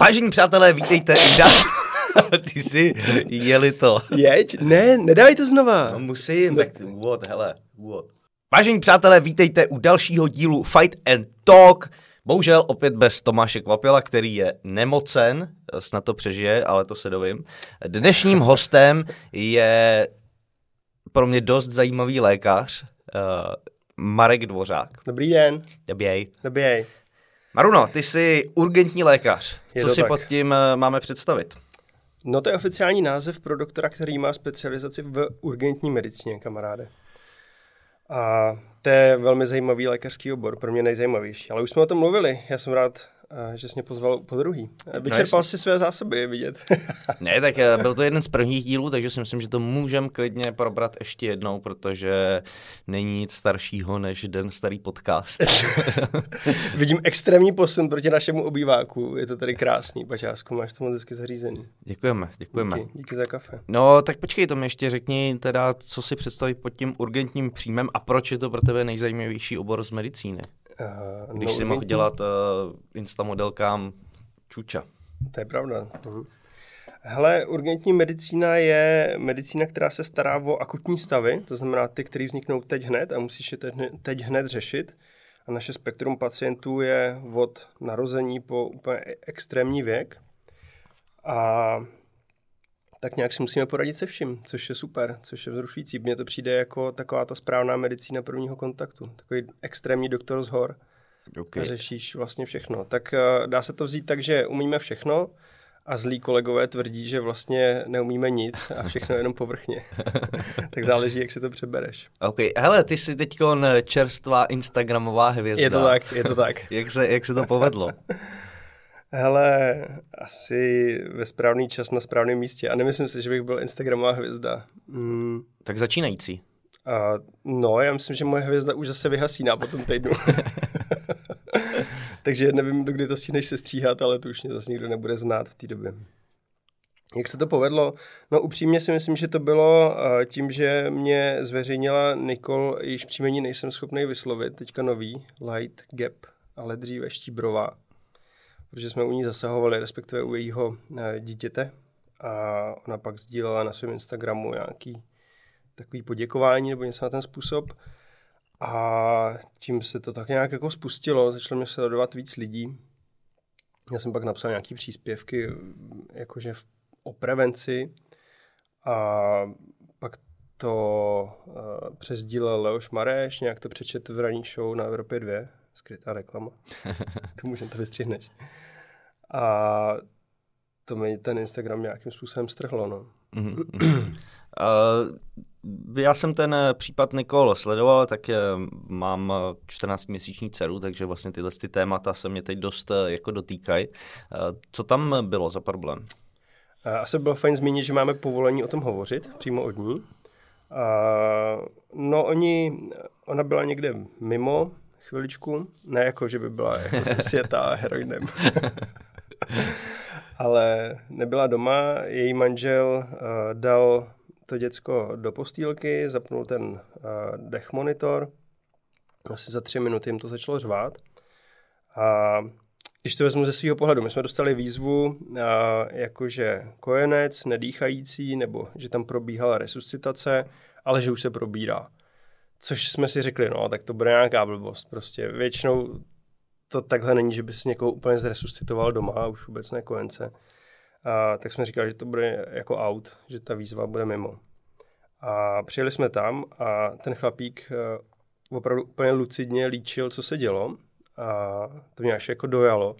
Vážení přátelé, vítejte. Ty jsi jeli to. Jeď? Ne, nedávej to znova. No musím, tak úvod, hele, úvod. Vážení přátelé, vítejte u dalšího dílu Fight and Talk. Bohužel opět bez Tomáše Kvapila, který je nemocen, snad to přežije, ale to se dovím. Dnešním hostem je pro mě dost zajímavý lékař, uh, Marek Dvořák. Dobrý den. Dobrý. Dobrý. Maruno, ty jsi urgentní lékař. Je Co si tak. pod tím eh, máme představit? No to je oficiální název pro doktora, který má specializaci v urgentní medicíně, kamaráde. A to je velmi zajímavý lékařský obor, pro mě nejzajímavější. Ale už jsme o tom mluvili, já jsem rád, že jsi mě pozval po druhý. Eh, Vyčerpal si své zásoby, je vidět. Ne, tak eh, byl to jeden z prvních dílů, takže si myslím, že to můžeme klidně probrat ještě jednou, protože není nic staršího než den starý podcast. Vidím extrémní posun proti našemu obýváku, je to tady krásný, Pačásku, máš to moc hezky zařízený. děkujeme, děkujeme. Díky, díky za kafe. No, tak počkej, to mi ještě řekni teda, co si představí pod tím urgentním příjmem a proč je to pro tebe nejzajímavější obor z medicíny, Uh, když si mohl dělat uh, instamodelkám čuča. To je pravda. Mhm. Hele, urgentní medicína je medicína, která se stará o akutní stavy, to znamená ty, které vzniknou teď hned a musíš je teď, teď hned řešit. A naše spektrum pacientů je od narození po úplně extrémní věk. A tak nějak si musíme poradit se vším, což je super, což je vzrušující. Mně to přijde jako taková ta správná medicína prvního kontaktu. Takový extrémní doktor z hor Okay. řešíš vlastně všechno. Tak uh, dá se to vzít tak, že umíme všechno a zlí kolegové tvrdí, že vlastně neumíme nic a všechno jenom povrchně. tak záleží, jak si to přebereš. OK, hele, ty jsi teď čerstvá instagramová hvězda. Je to tak, je to tak. Jak se, jak se to povedlo? Hele, asi ve správný čas na správném místě. A nemyslím si, že bych byl Instagramová hvězda. Mm, Tak začínající. a no, já myslím, že moje hvězda už zase vyhasíná po tom týdnu. Takže nevím, dokdy to stihneš se stříhat, ale to už mě zase nikdo nebude znát v té době. Jak se to povedlo? No upřímně si myslím, že to bylo tím, že mě zveřejnila Nikol, jejíž příjmení nejsem schopný vyslovit, teďka nový, Light Gap, ale dříve Štíbrová. Protože jsme u ní zasahovali, respektive u jejího eh, dítěte. A ona pak sdílela na svém Instagramu nějaký takový poděkování nebo něco na ten způsob. A tím se to tak nějak jako spustilo, začalo mě sledovat víc lidí. Já jsem pak napsal nějaký příspěvky jakože v, o prevenci a pak to uh, přesdílel Leoš Mareš, nějak to přečet v ranní show na Evropě 2, skrytá reklama. to můžeme to vystřihneš. A to mi ten Instagram nějakým způsobem strhlo, no. Mhm, mhm. Uh, já jsem ten eh, případ Nikol sledoval, tak eh, mám 14-měsíční dceru, takže vlastně tyhle ty témata se mě teď dost eh, jako dotýkají. Uh, co tam bylo za problém? A Asi bylo fajn zmínit, že máme povolení o tom hovořit přímo od ní. No oni, ona byla někde mimo chviličku, ne jako, že by byla jako ze světa heroinem. Ale nebyla doma, její manžel uh, dal to děcko do postýlky, zapnul ten uh, dech monitor, asi za tři minuty jim to začalo řvát. A když to vezmu ze svého pohledu, my jsme dostali výzvu, uh, jakože kojenec, nedýchající, nebo že tam probíhala resuscitace, ale že už se probírá. Což jsme si řekli, no, tak to bude nějaká blbost. Prostě většinou to takhle není, že by si někoho úplně zresuscitoval doma, a už vůbec ne kojence. A, tak jsme říkali, že to bude jako out, že ta výzva bude mimo. A přijeli jsme tam a ten chlapík uh, opravdu úplně lucidně líčil, co se dělo. A to mě až jako dojalo.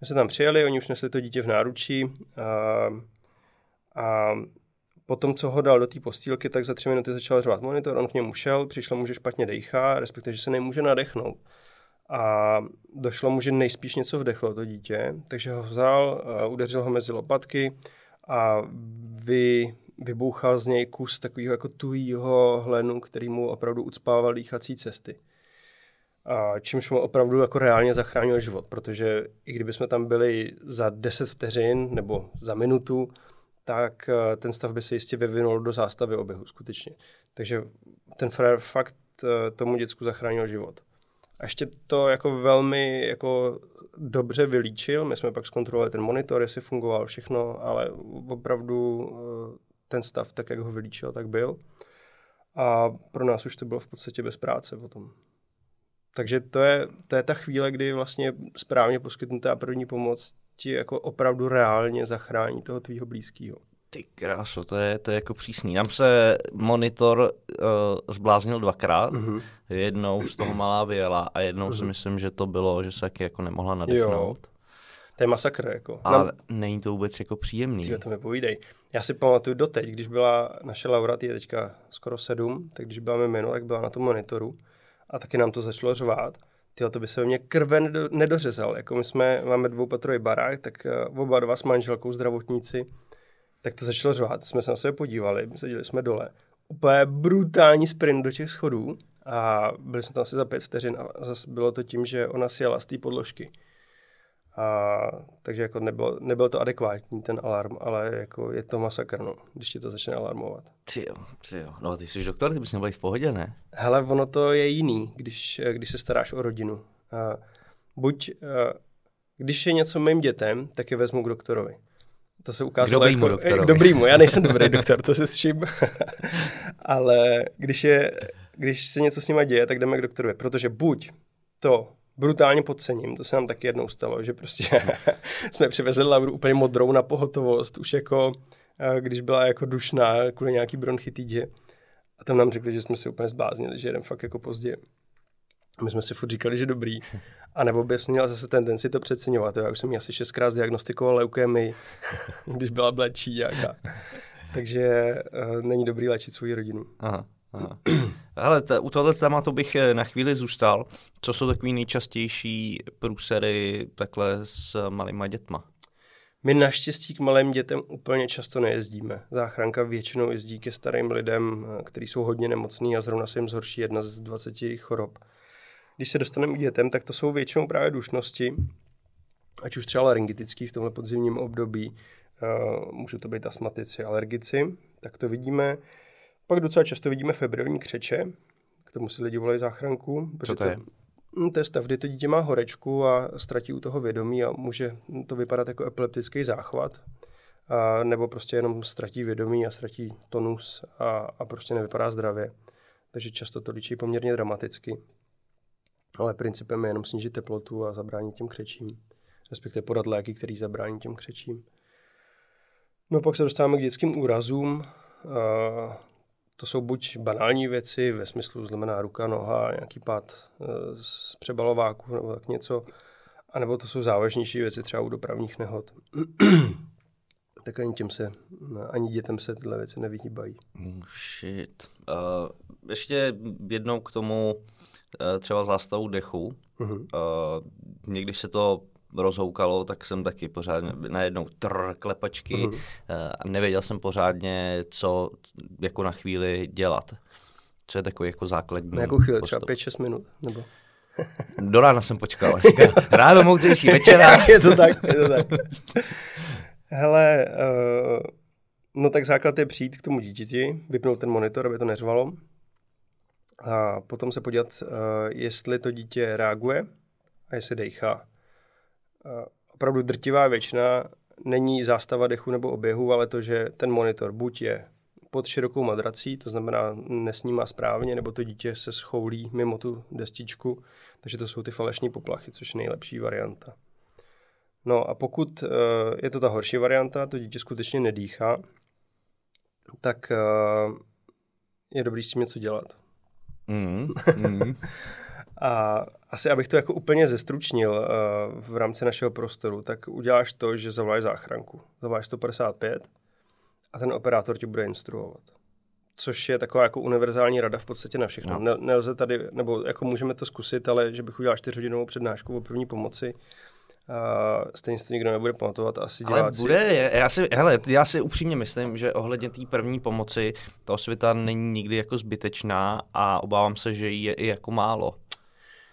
My jsme tam přijeli, oni už nesli to dítě v náručí a, a potom, co ho dal do té postýlky, tak za tři minuty začal řvat monitor, on k němu šel, přišlo mu, že špatně dejchá, respektive, že se nemůže nadechnout. A došlo mu, že nejspíš něco vdechlo to dítě, takže ho vzal, a udeřil ho mezi lopatky a vy, vybouchal z něj kus takového jako tuhýho hlenu, který mu opravdu ucpával dýchací cesty. A čímž mu opravdu jako reálně zachránil život, protože i kdyby jsme tam byli za 10 vteřin nebo za minutu, tak eh, ten stav by se jistě vyvinul do zástavy oběhu skutečně. Takže ten frajer fakt eh, tomu děcku zachránil život. A ještě to jako velmi jako dobře vylíčil. My jsme pak zkontrolovali ten monitor, jestli fungoval všechno, ale opravdu eh, ten stav, tak jak ho vylíčil, tak byl. A pro nás už to bylo v podstatě bez práce potom. Takže to je, to je ta chvíle, kdy vlastně správně poskytnutá první pomoc ti jako opravdu reálně zachrání toho tvýho blízkého. Ty kráso, to je, to je jako přísný. Nám se monitor uh, zbláznil dvakrát. Uh-huh. Jednou z toho malá vyjela a jednou uh-huh. si mhm. myslím, že to bylo, že se taky jako nemohla nadechnout. Jo. To je masakr, jako. Ale Nám... není to vůbec jako příjemný. Tyjo, to mi povídej. Já si pamatuju doteď, když byla naše Laura, je teďka skoro sedm, tak když byla mimo, tak byla na tom monitoru a taky nám to začalo řvát. Tyjo, to by se ve mně krve nedořezal. Jako my jsme, máme dvoupatrový barák, tak eh, oba dva s manželkou zdravotníci, tak to začalo řvát. Jsme se na sebe podívali, seděli jsme dole. Úplně brutální sprint do těch schodů a byli jsme tam asi za pět vteřin a zase bylo to tím, že ona sjela z té podložky. A, takže jako nebylo, nebyl to adekvátní ten alarm, ale jako je to masakr, no, když ti to začne alarmovat. Ty jo, ty jo. No ty jsi doktor, ty bys měl být v pohodě, ne? Hele, ono to je jiný, když, když se staráš o rodinu. A buď, a, když je něco mým dětem, tak je vezmu k doktorovi. To se ukázalo k dobrýmu jako, doktorovi. K dobrýmu, já nejsem dobrý doktor, to se s čím. ale když, je, když se něco s nima děje, tak jdeme k doktorovi, protože buď to brutálně podcením. To se nám taky jednou stalo, že prostě jsme přivezli Lauru úplně modrou na pohotovost, už jako eh, když byla jako dušná kvůli nějaký bronchitidě. A tam nám řekli, že jsme si úplně zbláznili, že jdem fakt jako pozdě. My jsme si furt říkali, že dobrý. A nebo by měl zase tendenci to přeceňovat. Já už jsem ji asi šestkrát diagnostikoval leukémii, když byla mladší nějaká. Takže uh, není dobrý léčit svou rodinu. Aha. Aha. Ale t- u tohoto tématu bych eh, na chvíli zůstal. Co jsou takový nejčastější průsery takhle s malýma dětma? My naštěstí k malým dětem úplně často nejezdíme. Záchranka většinou jezdí ke starým lidem, eh, kteří jsou hodně nemocní a zrovna se jim zhorší jedna z 20 chorob. Když se dostaneme k dětem, tak to jsou většinou právě dušnosti, ať už třeba laryngitický v tomhle podzimním období, uh, můžou to být astmatici, alergici, tak to vidíme. Pak docela často vidíme febrilní křeče, k tomu si lidi volají záchranku. Co to je? Hm, to je stav, kdy to dítě má horečku a ztratí u toho vědomí a může to vypadat jako epileptický záchvat. A, nebo prostě jenom ztratí vědomí a ztratí tonus a, a prostě nevypadá zdravě. Takže často to líčí poměrně dramaticky. Ale principem je jenom snížit teplotu a zabránit těm křečím. Respektive podat léky, který zabrání těm křečím. No pak se dostáváme k dětským úrazům. To jsou buď banální věci, ve smyslu zlomená ruka, noha, nějaký pád eh, z přebalováku nebo tak něco, anebo to jsou závažnější věci, třeba u dopravních nehod. tak ani těm se, ani dětem se tyhle věci nevyhýbají. Oh, shit. Uh, ještě jednou k tomu uh, třeba zástavu dechu. Uh-huh. Uh, někdy se to rozhoukalo, tak jsem taky pořádně najednou trr, klepačky uh-huh. a nevěděl jsem pořádně, co jako na chvíli dělat. Co je takový jako základní Na jakou chvíli? Postup. Třeba 5-6 minut? Nebo? Do rána jsem počkal. Ráno moudřejší večera. je to tak, je to tak. Hele, uh, no tak základ je přijít k tomu dítěti, vypnout ten monitor, aby to neřvalo. A potom se podívat, uh, jestli to dítě reaguje a jestli dejchá opravdu drtivá většina není zástava dechu nebo oběhu, ale to, že ten monitor buď je pod širokou madrací, to znamená nesnímá správně, nebo to dítě se schoulí mimo tu destičku, takže to jsou ty falešní poplachy, což je nejlepší varianta. No a pokud uh, je to ta horší varianta, to dítě skutečně nedýchá, tak uh, je dobrý s tím něco dělat. Mm, mm. A asi abych to jako úplně zestručnil uh, v rámci našeho prostoru, tak uděláš to, že zavoláš záchranku. Zavoláš 155 a ten operátor ti bude instruovat. Což je taková jako univerzální rada v podstatě na všechno. No. Ne, nelze tady, nebo jako můžeme to zkusit, ale že bych udělal čtyřhodinovou přednášku o první pomoci, Uh, stejně si to nikdo nebude pamatovat. Asi Ale bude, já si, hele, já si upřímně myslím, že ohledně té první pomoci ta osvěta není nikdy jako zbytečná a obávám se, že je i jako málo.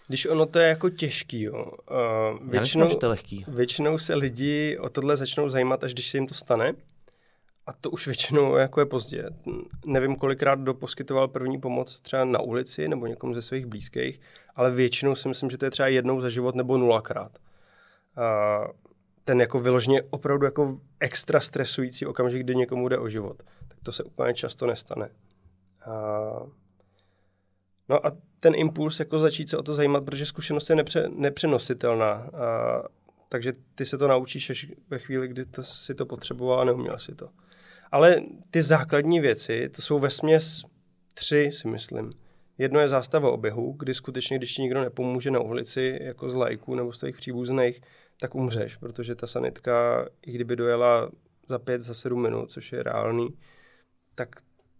Když ono to je jako těžký, jo. Uh, většinou, to lehký. většinou se lidi o tohle začnou zajímat, až když se jim to stane. a to už většinou jako je pozdě. Nevím, kolikrát kdo poskytoval první pomoc třeba na ulici nebo někomu ze svých blízkých, ale většinou si myslím, že to je třeba jednou za život nebo nulakrát. A ten jako vyloženě opravdu jako extra stresující okamžik, kdy někomu jde o život, tak to se úplně často nestane. A... No a ten impuls jako začít se o to zajímat, protože zkušenost je nepře, nepřenositelná. A... Takže ty se to naučíš až ve chvíli, kdy to, si to potřeboval a neuměl si to. Ale ty základní věci, to jsou ve směs tři, si myslím. Jedno je zástava oběhu, kdy skutečně, když ti nikdo nepomůže na ulici, jako z lajků nebo z tvých příbuzných, tak umřeš, protože ta sanitka, i kdyby dojela za pět, za sedm minut, což je reálný, tak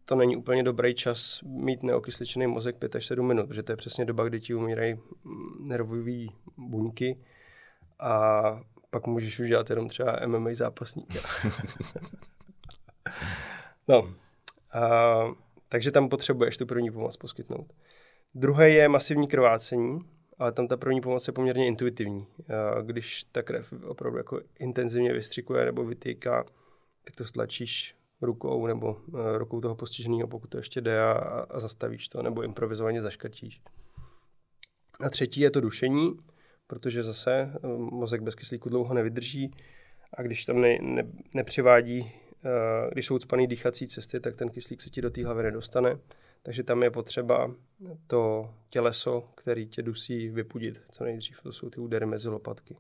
to není úplně dobrý čas mít neokysličený mozek 5 až 7 minut, protože to je přesně doba, kdy ti umírají nervové buňky a pak můžeš udělat jenom třeba MMA zápasníka. no, a, takže tam potřebuješ tu první pomoc poskytnout. Druhé je masivní krvácení, ale tam ta první pomoc je poměrně intuitivní. Když ta krev opravdu jako intenzivně vystřikuje nebo vytýká, tak to stlačíš rukou nebo e, rukou toho postiženého, pokud to ještě jde a, a zastavíš to, nebo improvizovaně zaškrtíš. A třetí je to dušení, protože zase e, mozek bez kyslíku dlouho nevydrží a když tam ne, ne, nepřivádí, e, když jsou ucpaný dýchací cesty, tak ten kyslík se ti do té hlavy nedostane takže tam je potřeba to těleso, který tě dusí, vypudit co nejdřív. To jsou ty údery mezi lopatky.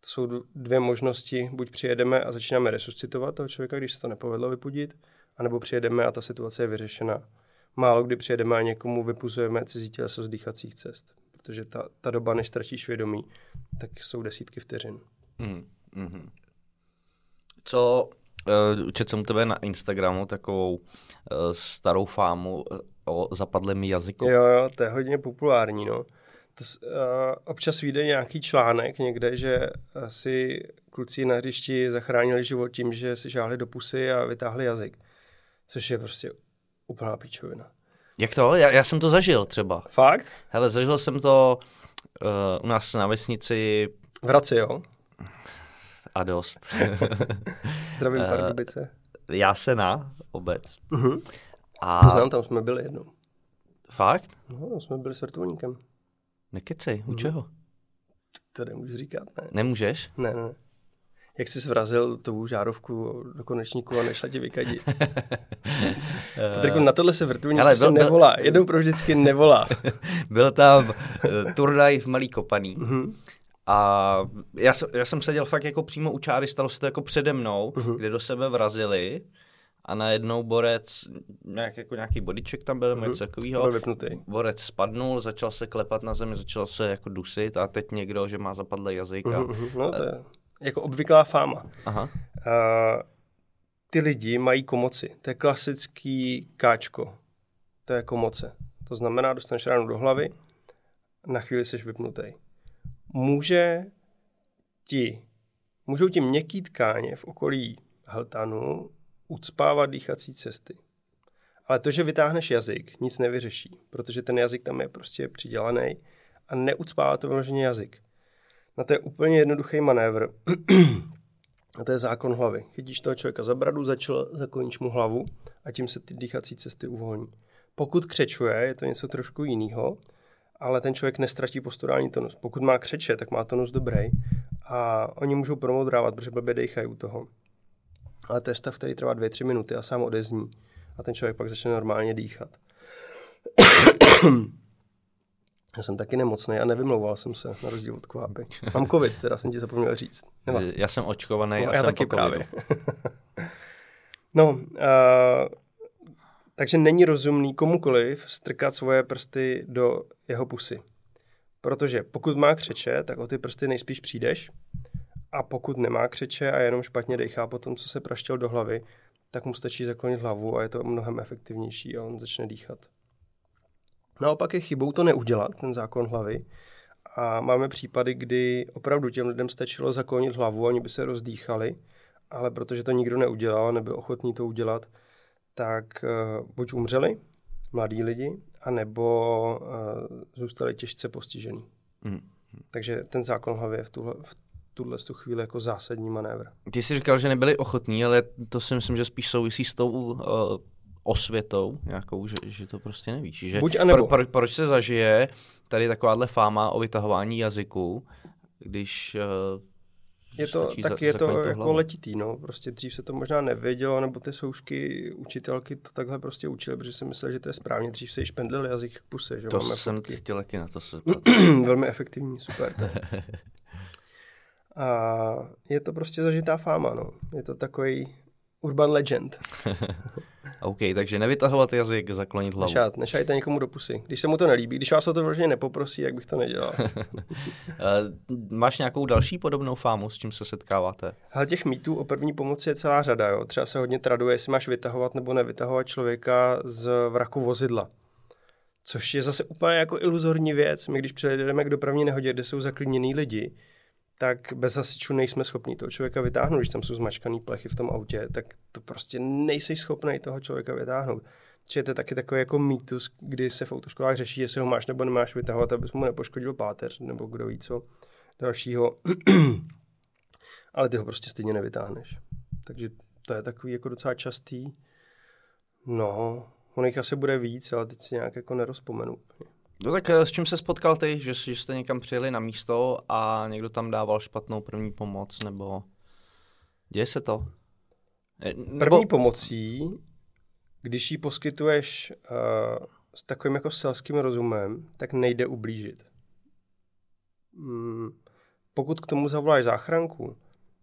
To jsou dvě možnosti. Buď přijedeme a začínáme resuscitovat toho člověka, když se to nepovedlo vypudit, anebo přijedeme a ta situace je vyřešena. Málo kdy přijedeme a někomu vypuzujeme cizí těleso z dýchacích cest, protože ta, ta doba, než ztratíš vědomí, tak jsou desítky vteřin. Mm, mm-hmm. Co uh, četl jsem tebe na Instagramu takovou uh, starou fámu uh, o zapadlém jazyku. Jo, jo, to je hodně populární, no. To, uh, občas vyjde nějaký článek někde, že si kluci na hřišti zachránili život tím, že si žáhli do pusy a vytáhli jazyk. Což je prostě úplná píčovina. Jak to? Já, já jsem to zažil třeba. Fakt? Hele, zažil jsem to uh, u nás na vesnici. V Hradci, jo? a dost. Zdravím Pardubice. Eh, na obec. Uh-huh. A... Znám, tam jsme byli jednou. Fakt? No, jsme byli s vrtulníkem. Nekecej, u uh-huh. čeho? To nemůžu říkat, ne. Nemůžeš? Ne, ne. Jak jsi zvrazil tu žárovku do konečníku a nešla ti vykadit. Patriku, na tohle se vrtulník Ale byl, nevolá. Jednou pro vždycky nevolá. byl tam uh, turnaj v Malý Kopaný. Uh-huh. A já, já jsem seděl fakt jako přímo u čáry, stalo se to jako přede mnou, uh-huh. kde do sebe vrazili a najednou borec, nějak, jako nějaký bodyček tam byl, něco takového. Borec spadnul, začal se klepat na zemi, začal se jako dusit a teď někdo, že má zapadlý jazyk. A, uh-huh. No to je jako obvyklá fáma. Aha. Uh, ty lidi mají komoci. To je klasický káčko. To je komoce. To znamená, dostaneš ráno do hlavy, na chvíli jsi vypnutý může ti, můžou ti měkký tkáně v okolí hltanu ucpávat dýchací cesty. Ale to, že vytáhneš jazyk, nic nevyřeší, protože ten jazyk tam je prostě přidělaný a neucpává to vyloženě jazyk. Na to je úplně jednoduchý manévr. a to je zákon hlavy. Chytíš toho člověka za bradu, začal, zakloníš mu hlavu a tím se ty dýchací cesty uvolní. Pokud křečuje, je to něco trošku jiného, ale ten člověk nestratí posturální tonus. Pokud má křeče, tak má tonus dobrý a oni můžou promodrávat, protože blbě dejchají u toho. Ale to je stav, který trvá 2-3 minuty a sám odezní a ten člověk pak začne normálně dýchat. Já jsem taky nemocný a nevymlouval jsem se, na rozdíl od kvápy. Mám covid, teda jsem ti zapomněl říct. Nemá. Já jsem očkovaný no, a já jsem taky právě. no, uh, takže není rozumný komukoliv strkat svoje prsty do jeho pusy. Protože pokud má křeče, tak o ty prsty nejspíš přijdeš. A pokud nemá křeče a jenom špatně dechá po tom, co se praštěl do hlavy, tak mu stačí zaklonit hlavu a je to mnohem efektivnější a on začne dýchat. Naopak je chybou to neudělat, ten zákon hlavy. A máme případy, kdy opravdu těm lidem stačilo zaklonit hlavu, oni by se rozdýchali, ale protože to nikdo neudělal, nebyl ochotný to udělat, tak uh, buď umřeli mladí lidi, anebo uh, zůstali těžce postižený. Mm. Takže ten zákon hlavy je v tuhle, v tuhle tu chvíli jako zásadní manévr. Ty jsi říkal, že nebyli ochotní, ale to si myslím, že spíš souvisí s tou uh, osvětou nějakou, že, že to prostě nevíš. Že Buď anebo. Pro, pro, proč se zažije tady takováhle fáma o vytahování jazyku, když uh, je to, tak je to jako hlavu. letitý, no. Prostě dřív se to možná nevědělo, nebo ty soušky, učitelky to takhle prostě učily, protože si mysleli, že to je správně. Dřív se již pendlil jazyk k puse, že To Máme jsem fotky. chtěl na to se Velmi efektivní, super. A je to prostě zažitá fáma, no. Je to takový urban legend. OK, takže nevytahovat jazyk, zaklonit hlavu. Nešát, nešajte někomu do pusy. Když se mu to nelíbí, když vás o to vlastně nepoprosí, jak bych to nedělal. Eh, máš nějakou další podobnou fámu, s čím se setkáváte? Ale těch mýtů o první pomoci je celá řada. Jo. Třeba se hodně traduje, jestli máš vytahovat nebo nevytahovat člověka z vraku vozidla. Což je zase úplně jako iluzorní věc. My když přijedeme k dopravní nehodě, kde jsou zaklíněný lidi, tak bez hasičů nejsme schopni toho člověka vytáhnout, když tam jsou zmačkaný plechy v tom autě, tak to prostě nejsi schopný toho člověka vytáhnout. Čiže to je taky takový jako mýtus, kdy se v autoškolách řeší, jestli ho máš nebo nemáš vytahovat, abys mu nepoškodil páteř, nebo kdo ví co dalšího. Ale ty ho prostě stejně nevytáhneš. Takže to je takový jako docela častý. No, on jich asi bude víc, ale teď si nějak jako nerozpomenu. No tak eh, s čím se spotkal ty, že, že jste někam přijeli na místo a někdo tam dával špatnou první pomoc, nebo děje se to? Eh, nebo... První pomocí, když ji poskytuješ uh, s takovým jako selským rozumem, tak nejde ublížit. Hmm, pokud k tomu zavoláš záchranku,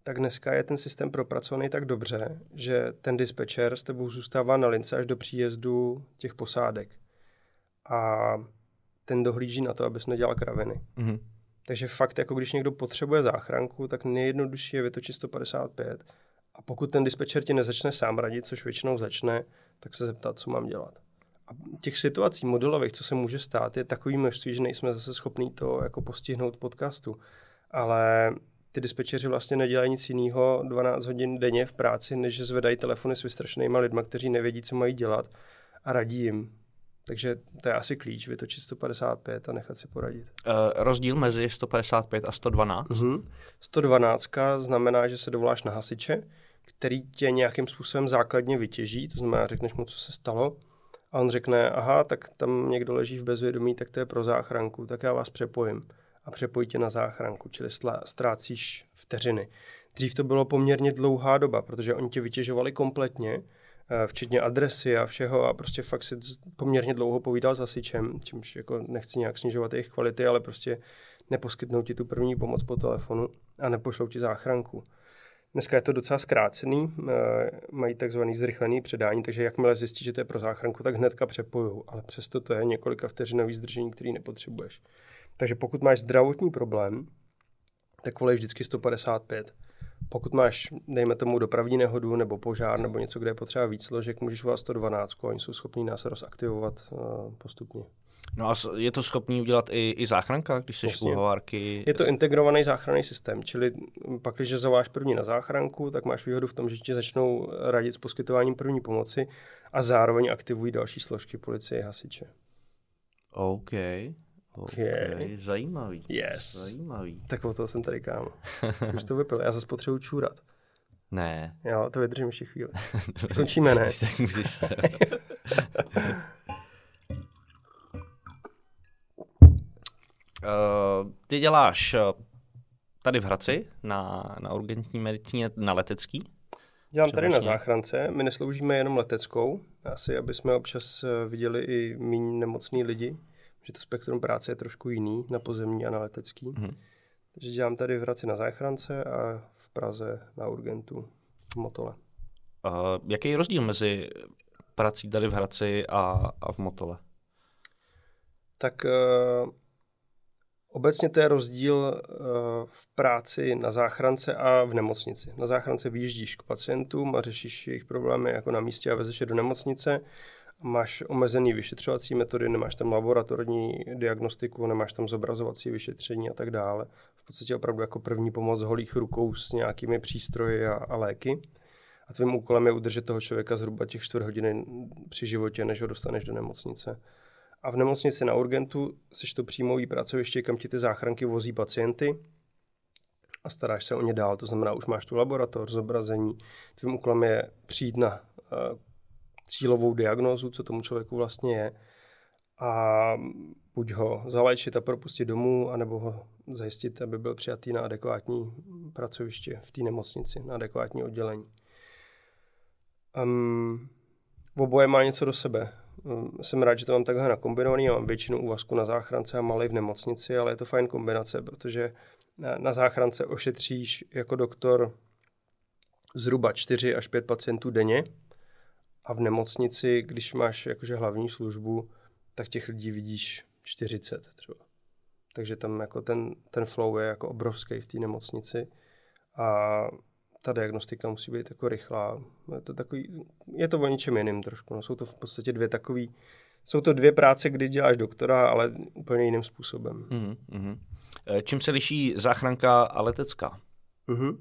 tak dneska je ten systém propracovaný tak dobře, že ten dispečer s tebou zůstává na lince až do příjezdu těch posádek. A ten dohlíží na to, abys nedělal kraviny. Mm-hmm. Takže fakt, jako když někdo potřebuje záchranku, tak nejjednodušší je vytočit 155 a pokud ten dispečer ti nezačne sám radit, což většinou začne, tak se zeptat, co mám dělat. A těch situací modelových, co se může stát, je takový množství, že nejsme zase schopní to jako postihnout podcastu. Ale ty dispečeři vlastně nedělají nic jiného 12 hodin denně v práci, než že zvedají telefony s vystrašenými lidmi, kteří nevědí, co mají dělat a radí jim. Takže to je asi klíč, vytočit 155 a nechat si poradit. Uh, rozdíl mezi 155 a 112? Mm-hmm. 112 znamená, že se dovoláš na hasiče, který tě nějakým způsobem základně vytěží, to znamená, řekneš mu, co se stalo, a on řekne, aha, tak tam někdo leží v bezvědomí, tak to je pro záchranku, tak já vás přepojím. A přepojí tě na záchranku, čili ztrácíš vteřiny. Dřív to bylo poměrně dlouhá doba, protože oni tě vytěžovali kompletně, včetně adresy a všeho a prostě fakt si poměrně dlouho povídal s hasičem, čímž jako nechci nějak snižovat jejich kvality, ale prostě neposkytnou ti tu první pomoc po telefonu a nepošlou ti záchranku. Dneska je to docela zkrácený, eh, mají takzvaný zrychlený předání, takže jakmile zjistí, že to je pro záchranku, tak hnedka přepojují, ale přesto to je několika vteřinový zdržení, který nepotřebuješ. Takže pokud máš zdravotní problém, tak volej vždycky 155 pokud máš, dejme tomu, dopravní nehodu nebo požár nebo něco, kde je potřeba víc složek, můžeš volat 112, oni jsou schopní nás rozaktivovat uh, postupně. No a je to schopný udělat i, i záchranka, když jsi u hovárky? Je to integrovaný záchranný systém, čili pak, když zavoláš první na záchranku, tak máš výhodu v tom, že ti začnou radit s poskytováním první pomoci a zároveň aktivují další složky policie hasiče. OK. Okay. okay. Zajímavý. Yes. Zajímavý. Tak o toho jsem tady, kámo. Už to vypil. Já zase potřebuji čůrat. Ne. Jo, to vydržím ještě chvíli. Končíme, ne? tak můžeš se. Uh, ty děláš uh, tady v Hradci na, na urgentní medicíně na letecký? Dělám tady na záchrance. My nesloužíme jenom leteckou. Asi, aby jsme občas eh, viděli i méně nemocný lidi že to spektrum práce je trošku jiný na pozemní a na letecký. Mm-hmm. Takže dělám tady v Hradci na záchrance a v Praze na Urgentu v Motole. Uh, jaký je rozdíl mezi prací tady v Hradci a, a v Motole? Tak uh, obecně to je rozdíl uh, v práci na záchrance a v nemocnici. Na záchrance vyjíždíš k pacientům a řešíš jejich problémy jako na místě a vezeš je do nemocnice máš omezený vyšetřovací metody, nemáš tam laboratorní diagnostiku, nemáš tam zobrazovací vyšetření a tak dále. V podstatě opravdu jako první pomoc holých rukou s nějakými přístroji a, a léky. A tvým úkolem je udržet toho člověka zhruba těch čtvrt hodiny při životě, než ho dostaneš do nemocnice. A v nemocnici na urgentu seš to příjmový pracoviště, kam ti ty záchranky vozí pacienty a staráš se o ně dál. To znamená, už máš tu laboratoř, zobrazení. Tvým úkolem je přijít na uh, cílovou diagnózu, co tomu člověku vlastně je a buď ho zaléčit a propustit domů, anebo ho zajistit, aby byl přijatý na adekvátní pracoviště v té nemocnici, na adekvátní oddělení. Um, oboje má něco do sebe. Um, jsem rád, že to mám takhle nakombinovaný. Já mám většinu úvazku na záchrance a malý v nemocnici, ale je to fajn kombinace, protože na, na záchrance ošetříš jako doktor zhruba 4 až 5 pacientů denně a v nemocnici, když máš jakože hlavní službu, tak těch lidí vidíš 40 třeba. Takže tam jako ten, ten flow je jako obrovský v té nemocnici a ta diagnostika musí být jako rychlá. Je to, takový, je to o ničem jiným trošku. No, jsou to v podstatě dvě takové, jsou to dvě práce, kdy děláš doktora, ale úplně jiným způsobem. Mm-hmm. Čím se liší záchranka a letecká? Mm-hmm.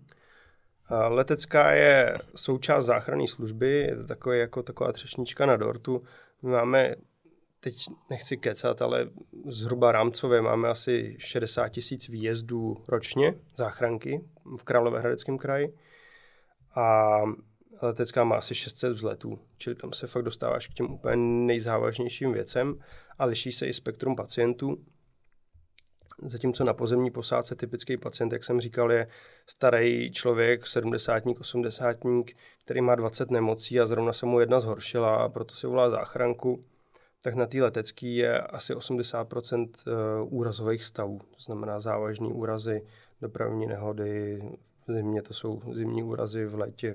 Letecká je součást záchranné služby, je to takový, jako taková třešnička na dortu. My máme teď nechci kecat, ale zhruba rámcově máme asi 60 tisíc výjezdů ročně, záchranky v Královéhradeckém kraji. A letecká má asi 600 vzletů, čili tam se fakt dostáváš k těm úplně nejzávažnějším věcem a liší se i spektrum pacientů. Zatímco na pozemní posádce typický pacient, jak jsem říkal, je starý člověk, sedmdesátník, osmdesátník, který má 20 nemocí a zrovna se mu jedna zhoršila a proto si volá záchranku tak na té letecké je asi 80% eh, úrazových stavů. To znamená závažné úrazy, dopravní nehody, v zimě to jsou zimní úrazy, v létě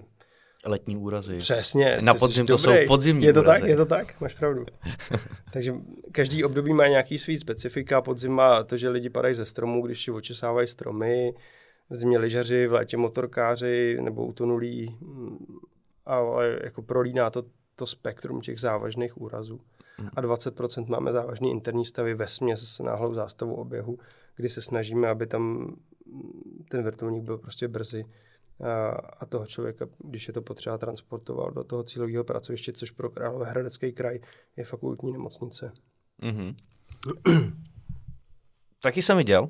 Letní úrazy. Přesně. Na podzim to dobrý. jsou podzimní Je to úrazy. tak, je to tak, máš pravdu. Takže každý období má nějaký svý specifika. Podzim má to, že lidi padají ze stromů, když si očesávají stromy, v zimě lyžaři, v létě motorkáři nebo utonulí, ale jako prolíná to, to spektrum těch závažných úrazů a 20% máme závažný interní stavy ve směs s náhlou zástavou oběhu, kdy se snažíme, aby tam ten vrtulník byl prostě brzy a, toho člověka, když je to potřeba, transportoval do toho cílového pracoviště, což pro Královéhradecký kraj je fakultní nemocnice. Mm-hmm. Taky jsem viděl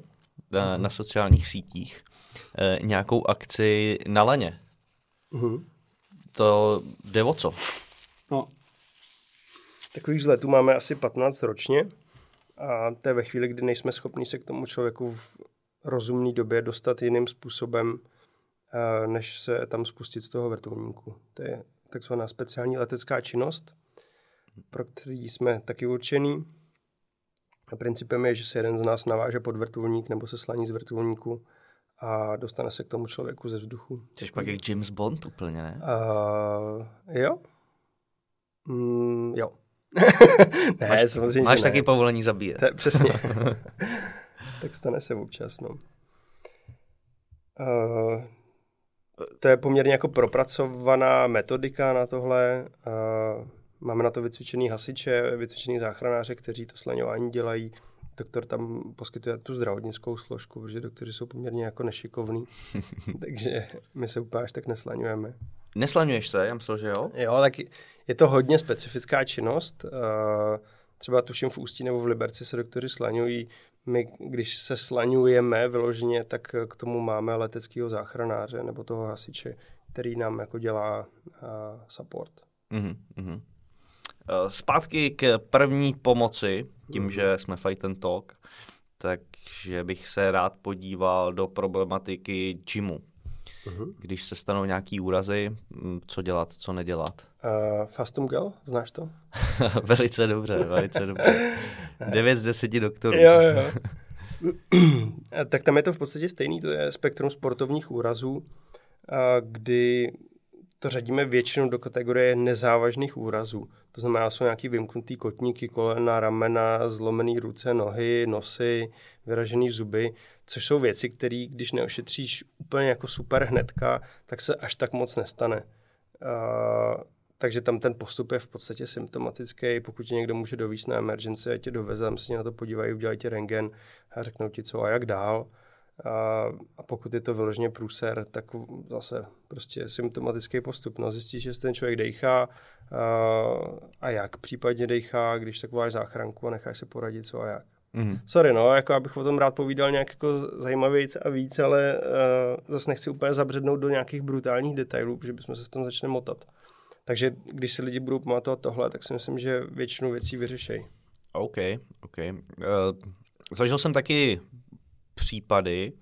na, na sociálních sítích eh, nějakou akci na laně. Mm-hmm. To jde o co? No, Takových vzletů máme asi 15 ročně a to je ve chvíli, kdy nejsme schopni se k tomu člověku v rozumné době dostat jiným způsobem, eh, než se tam spustit z toho vrtulníku. To je takzvaná speciální letecká činnost, pro který jsme taky určený. A principem je, že se jeden z nás naváže pod vrtulník nebo se slaní z vrtulníku a dostane se k tomu člověku ze vzduchu. Jsi pak jak James Bond úplně, ne? Uh, jo. Mm, jo. ne, máš, samozřejmě, Máš taky povolení zabíjet. To, přesně. tak stane se občas, no. Uh, to je poměrně jako propracovaná metodika na tohle. Máme na to vycvičený hasiče, vycvičený záchranáře, kteří to slaňování dělají. Doktor tam poskytuje tu zdravotnickou složku, protože doktoři jsou poměrně jako nešikovní, takže my se úplně až tak neslaňujeme. Neslaňuješ se? Já myslel, že jo? Jo, tak je to hodně specifická činnost. Třeba tuším v Ústí nebo v Liberci se doktory slaňují. My, když se slaňujeme vyloženě, tak k tomu máme leteckého záchranáře nebo toho hasiče, který nám jako dělá uh, support. Mm-hmm. Zpátky k první pomoci, tím, mm-hmm. že jsme Fight and Talk, takže bych se rád podíval do problematiky gymu. Uh-huh. Když se stanou nějaký úrazy, co dělat, co nedělat? Uh, Fastum Gel, znáš to? velice dobře, velice dobře. 9 z 10 doktorů. jo, jo. tak tam je to v podstatě stejný, to je spektrum sportovních úrazů, kdy to řadíme většinou do kategorie nezávažných úrazů. To znamená, jsou nějaký vymknutý kotníky, kolena, ramena, zlomený ruce, nohy, nosy, vyražený zuby, což jsou věci, které, když neošetříš úplně jako super hnedka, tak se až tak moc nestane. Uh, takže tam ten postup je v podstatě symptomatický. Pokud tě někdo může dovíst na emergency, a tě doveze, tam se na to podívají, udělají ti rengen a řeknou ti co a jak dál. A, a pokud je to vyloženě průser, tak zase prostě symptomatický postup. No, zjistíš, že ten člověk dejchá a, a jak případně dejchá, když tak voláš záchranku a necháš se poradit co a jak. Mm-hmm. Sorry, no, jako abych o tom rád povídal nějak jako zajímavějíc a víc, ale uh, zase nechci úplně zabřednout do nějakých brutálních detailů, že bychom se v tom začali motat. Takže když si lidi budou pamatovat tohle, tak si myslím, že většinu věcí vyřešejí. OK, OK. Uh, zažil jsem taky případy,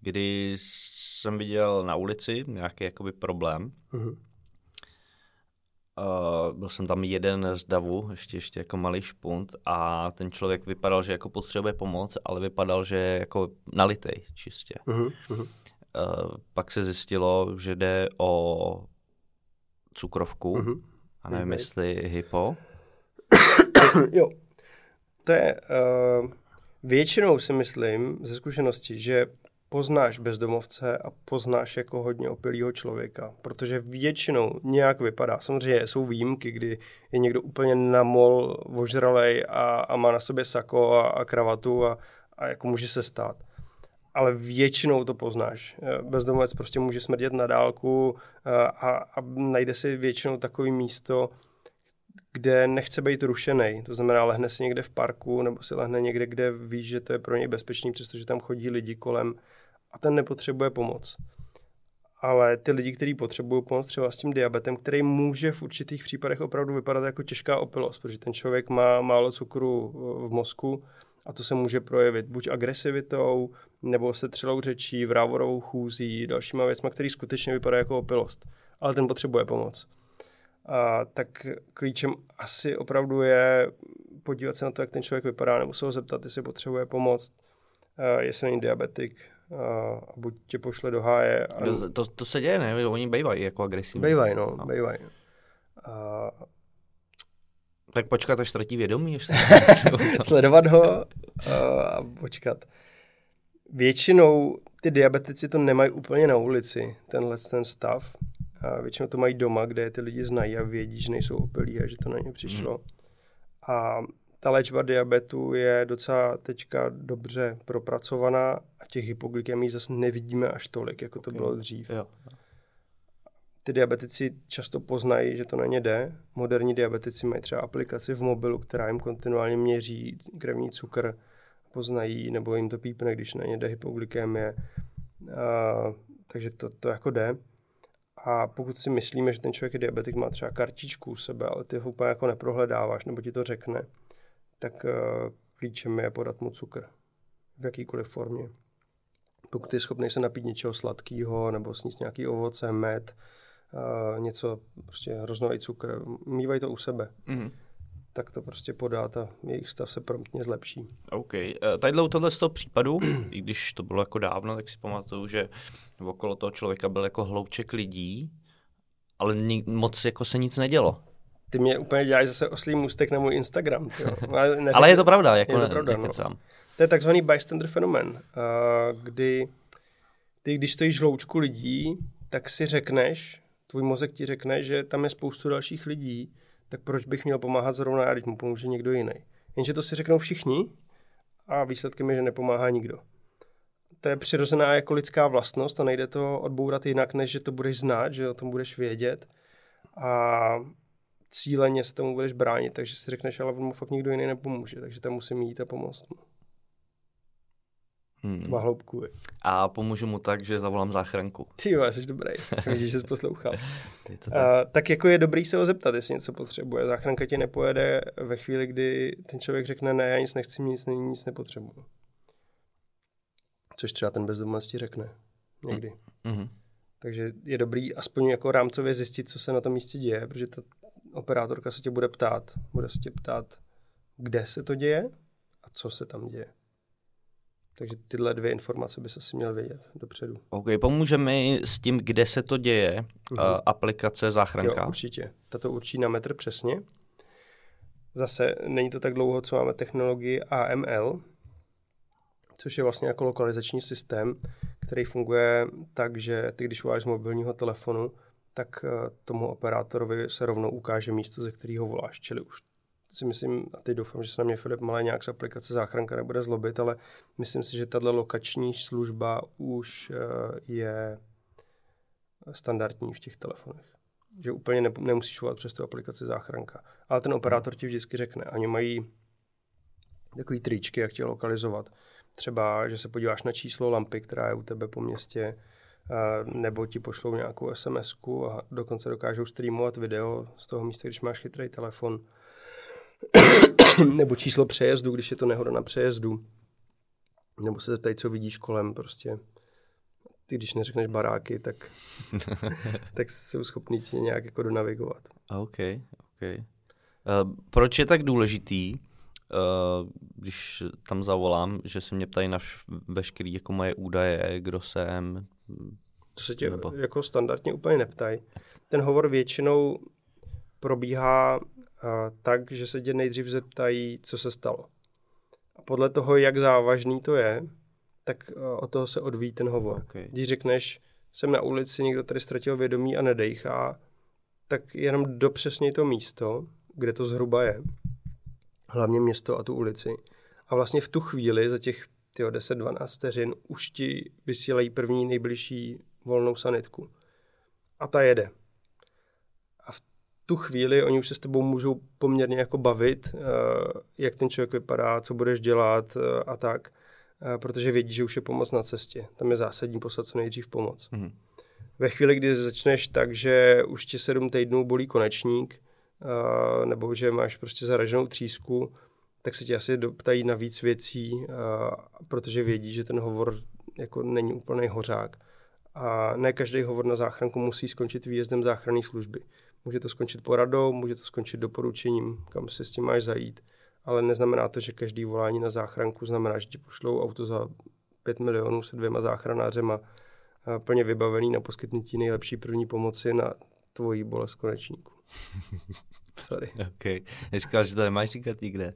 kdy jsem viděl na ulici nějaký jakoby problém. Uh-huh. Uh, byl jsem tam jeden z davu, ještě, ještě jako malý špunt a ten člověk vypadal, že jako potřebuje pomoc, ale vypadal, že je jako nalitej čistě. Uh-huh. Uh, pak se zjistilo, že jde o cukrovku uh-huh. a nevím, okay. jestli hypo. jo, to je... Uh, většinou si myslím ze zkušenosti, že poznáš bezdomovce a poznáš jako hodně opilýho člověka, protože většinou nějak vypadá. Samozřejmě jsou výjimky, kdy je někdo úplně namol, ožralej a, a má na sobě sako a, a kravatu a, a jako může se stát. Ale většinou to poznáš. Bezdomovec prostě může smrdět na dálku a, a najde si většinou takový místo, kde nechce být rušený. To znamená, lehne si někde v parku nebo si lehne někde, kde víš, že to je pro něj bezpečný, přestože tam chodí lidi kolem a ten nepotřebuje pomoc. Ale ty lidi, kteří potřebují pomoc třeba s tím diabetem, který může v určitých případech opravdu vypadat jako těžká opilost, protože ten člověk má málo cukru v mozku a to se může projevit buď agresivitou, nebo se třelou řečí, vrávorovou chůzí, dalšíma věcma, který skutečně vypadá jako opilost. Ale ten potřebuje pomoc. A, tak klíčem asi opravdu je podívat se na to, jak ten člověk vypadá, nebo se ho zeptat, jestli potřebuje pomoc, jestli není diabetik, a buď tě pošle do háje. A... To, to, to se děje, ne? Oni bývají jako agresivní. Bývají, no, no. bývají. A... Tak počkat, až ztratí vědomí. Ještě. Sledovat ho a počkat. Většinou ty diabetici to nemají úplně na ulici, tenhle ten stav. A většinou to mají doma, kde ty lidi znají a vědí, že nejsou opilí a že to na ně přišlo. Hmm. A ta léčba diabetu je docela teďka dobře propracovaná a těch hypoglykemí zase nevidíme až tolik, jako okay. to bylo dřív. Jo. Ty diabetici často poznají, že to na ně jde. Moderní diabetici mají třeba aplikaci v mobilu, která jim kontinuálně měří krevní cukr, poznají, nebo jim to pípne, když na ně jde hypoglykemie. A, takže to, to jako jde. A pokud si myslíme, že ten člověk je diabetik, má třeba kartičku u sebe, ale ty ho úplně jako neprohledáváš, nebo ti to řekne, tak uh, klíčem je podat mu cukr v jakýkoliv formě. Pokud je schopný se napít něčeho sladkého nebo sníst nějaký ovoce, med, uh, něco, prostě hroznový cukr, mývají to u sebe. Mm-hmm tak to prostě podát a jejich stav se promptně zlepší. OK. Uh, tadyhle u tohle z toho případu, i když to bylo jako dávno, tak si pamatuju, že okolo toho člověka byl jako hlouček lidí, ale ni- moc jako se nic nedělo ty mě úplně děláš zase oslý můstek na můj Instagram. Ale, Ale je to pravda, jako je to pravda, no. To je takzvaný bystander fenomen, kdy ty, když stojíš v loučku lidí, tak si řekneš, tvůj mozek ti řekne, že tam je spoustu dalších lidí, tak proč bych měl pomáhat zrovna já, když mu pomůže někdo jiný. Jenže to si řeknou všichni a výsledkem je, že nepomáhá nikdo. To je přirozená jako lidská vlastnost a nejde to odbourat jinak, než že to budeš znát, že o tom budeš vědět. A cíleně se tomu budeš bránit, takže si řekneš, ale on mu fakt nikdo jiný nepomůže, takže tam musím jít a pomoct mu. Hmm. To má hloubku. Je. A pomůžu mu tak, že zavolám záchranku. Ty jo, jsi dobrý. Vidíš, že jsi poslouchal. tak. A, tak jako je dobrý se ho zeptat, jestli něco potřebuje. Záchranka ti nepojede ve chvíli, kdy ten člověk řekne, ne, já nic nechci, nic, nic nepotřebuju. Což třeba ten bezdomovec ti řekne. Někdy. Mm-hmm. Takže je dobrý aspoň jako rámcově zjistit, co se na tom místě děje, protože ta operátorka se tě bude ptát, bude se tě ptát, kde se to děje a co se tam děje. Takže tyhle dvě informace by se asi měl vědět dopředu. OK, pomůže mi s tím, kde se to děje, uh-huh. uh, aplikace záchranka? Jo, určitě. Tato určí na metr přesně. Zase není to tak dlouho, co máme technologii AML, což je vlastně jako lokalizační systém, který funguje tak, že ty, když voláš z mobilního telefonu, tak eh, tomu operátorovi se rovnou ukáže místo, ze kterého voláš. Čili už si myslím, a teď doufám, že se na mě Filip Malé nějak z aplikace záchranka nebude zlobit, ale myslím si, že tato lokační služba už eh, je standardní v těch telefonech. Že úplně ne, nemusíš volat přes tu aplikaci záchranka. Ale ten operátor ti vždycky řekne. Oni mají takový tričky, jak tě lokalizovat. Třeba, že se podíváš na číslo lampy, která je u tebe po městě, nebo ti pošlou nějakou sms a dokonce dokážou streamovat video z toho místa, když máš chytrý telefon. nebo číslo přejezdu, když je to nehoda na přejezdu. Nebo se zeptají, co vidíš kolem, prostě. Ty, když neřekneš baráky, tak, tak jsou schopní ti nějak jako donavigovat. OK, OK. Uh, proč je tak důležitý, uh, když tam zavolám, že se mě ptají na veškeré jako moje údaje, kdo jsem, to se tě nebo... jako standardně úplně neptají. Ten hovor většinou probíhá uh, tak, že se tě nejdřív zeptají, co se stalo. A podle toho, jak závažný to je, tak uh, od toho se odvíjí ten hovor. Okay. Když řekneš, jsem na ulici, někdo tady ztratil vědomí a nedejchá, tak jenom dopřesněj to místo, kde to zhruba je, hlavně město a tu ulici. A vlastně v tu chvíli, za těch 10-12 vteřin, už ti vysílají první nejbližší volnou sanitku. A ta jede. A v tu chvíli oni už se s tebou můžou poměrně jako bavit, eh, jak ten člověk vypadá, co budeš dělat eh, a tak, eh, protože vědí, že už je pomoc na cestě. Tam je zásadní poslat co nejdřív pomoc. Mm-hmm. Ve chvíli, kdy začneš tak, že už tě sedm týdnů bolí konečník, nebo že máš prostě zaraženou třísku, tak se ti asi doptají na víc věcí, protože vědí, že ten hovor jako není úplný hořák. A ne každý hovor na záchranku musí skončit výjezdem záchranné služby. Může to skončit poradou, může to skončit doporučením, kam se s tím máš zajít, ale neznamená to, že každý volání na záchranku znamená, že ti pošlou auto za 5 milionů se dvěma záchranářema plně vybavený na poskytnutí nejlepší první pomoci na tvojí bolest konečníku. Sorry. OK. Říkal, že to nemáš říkat nikde.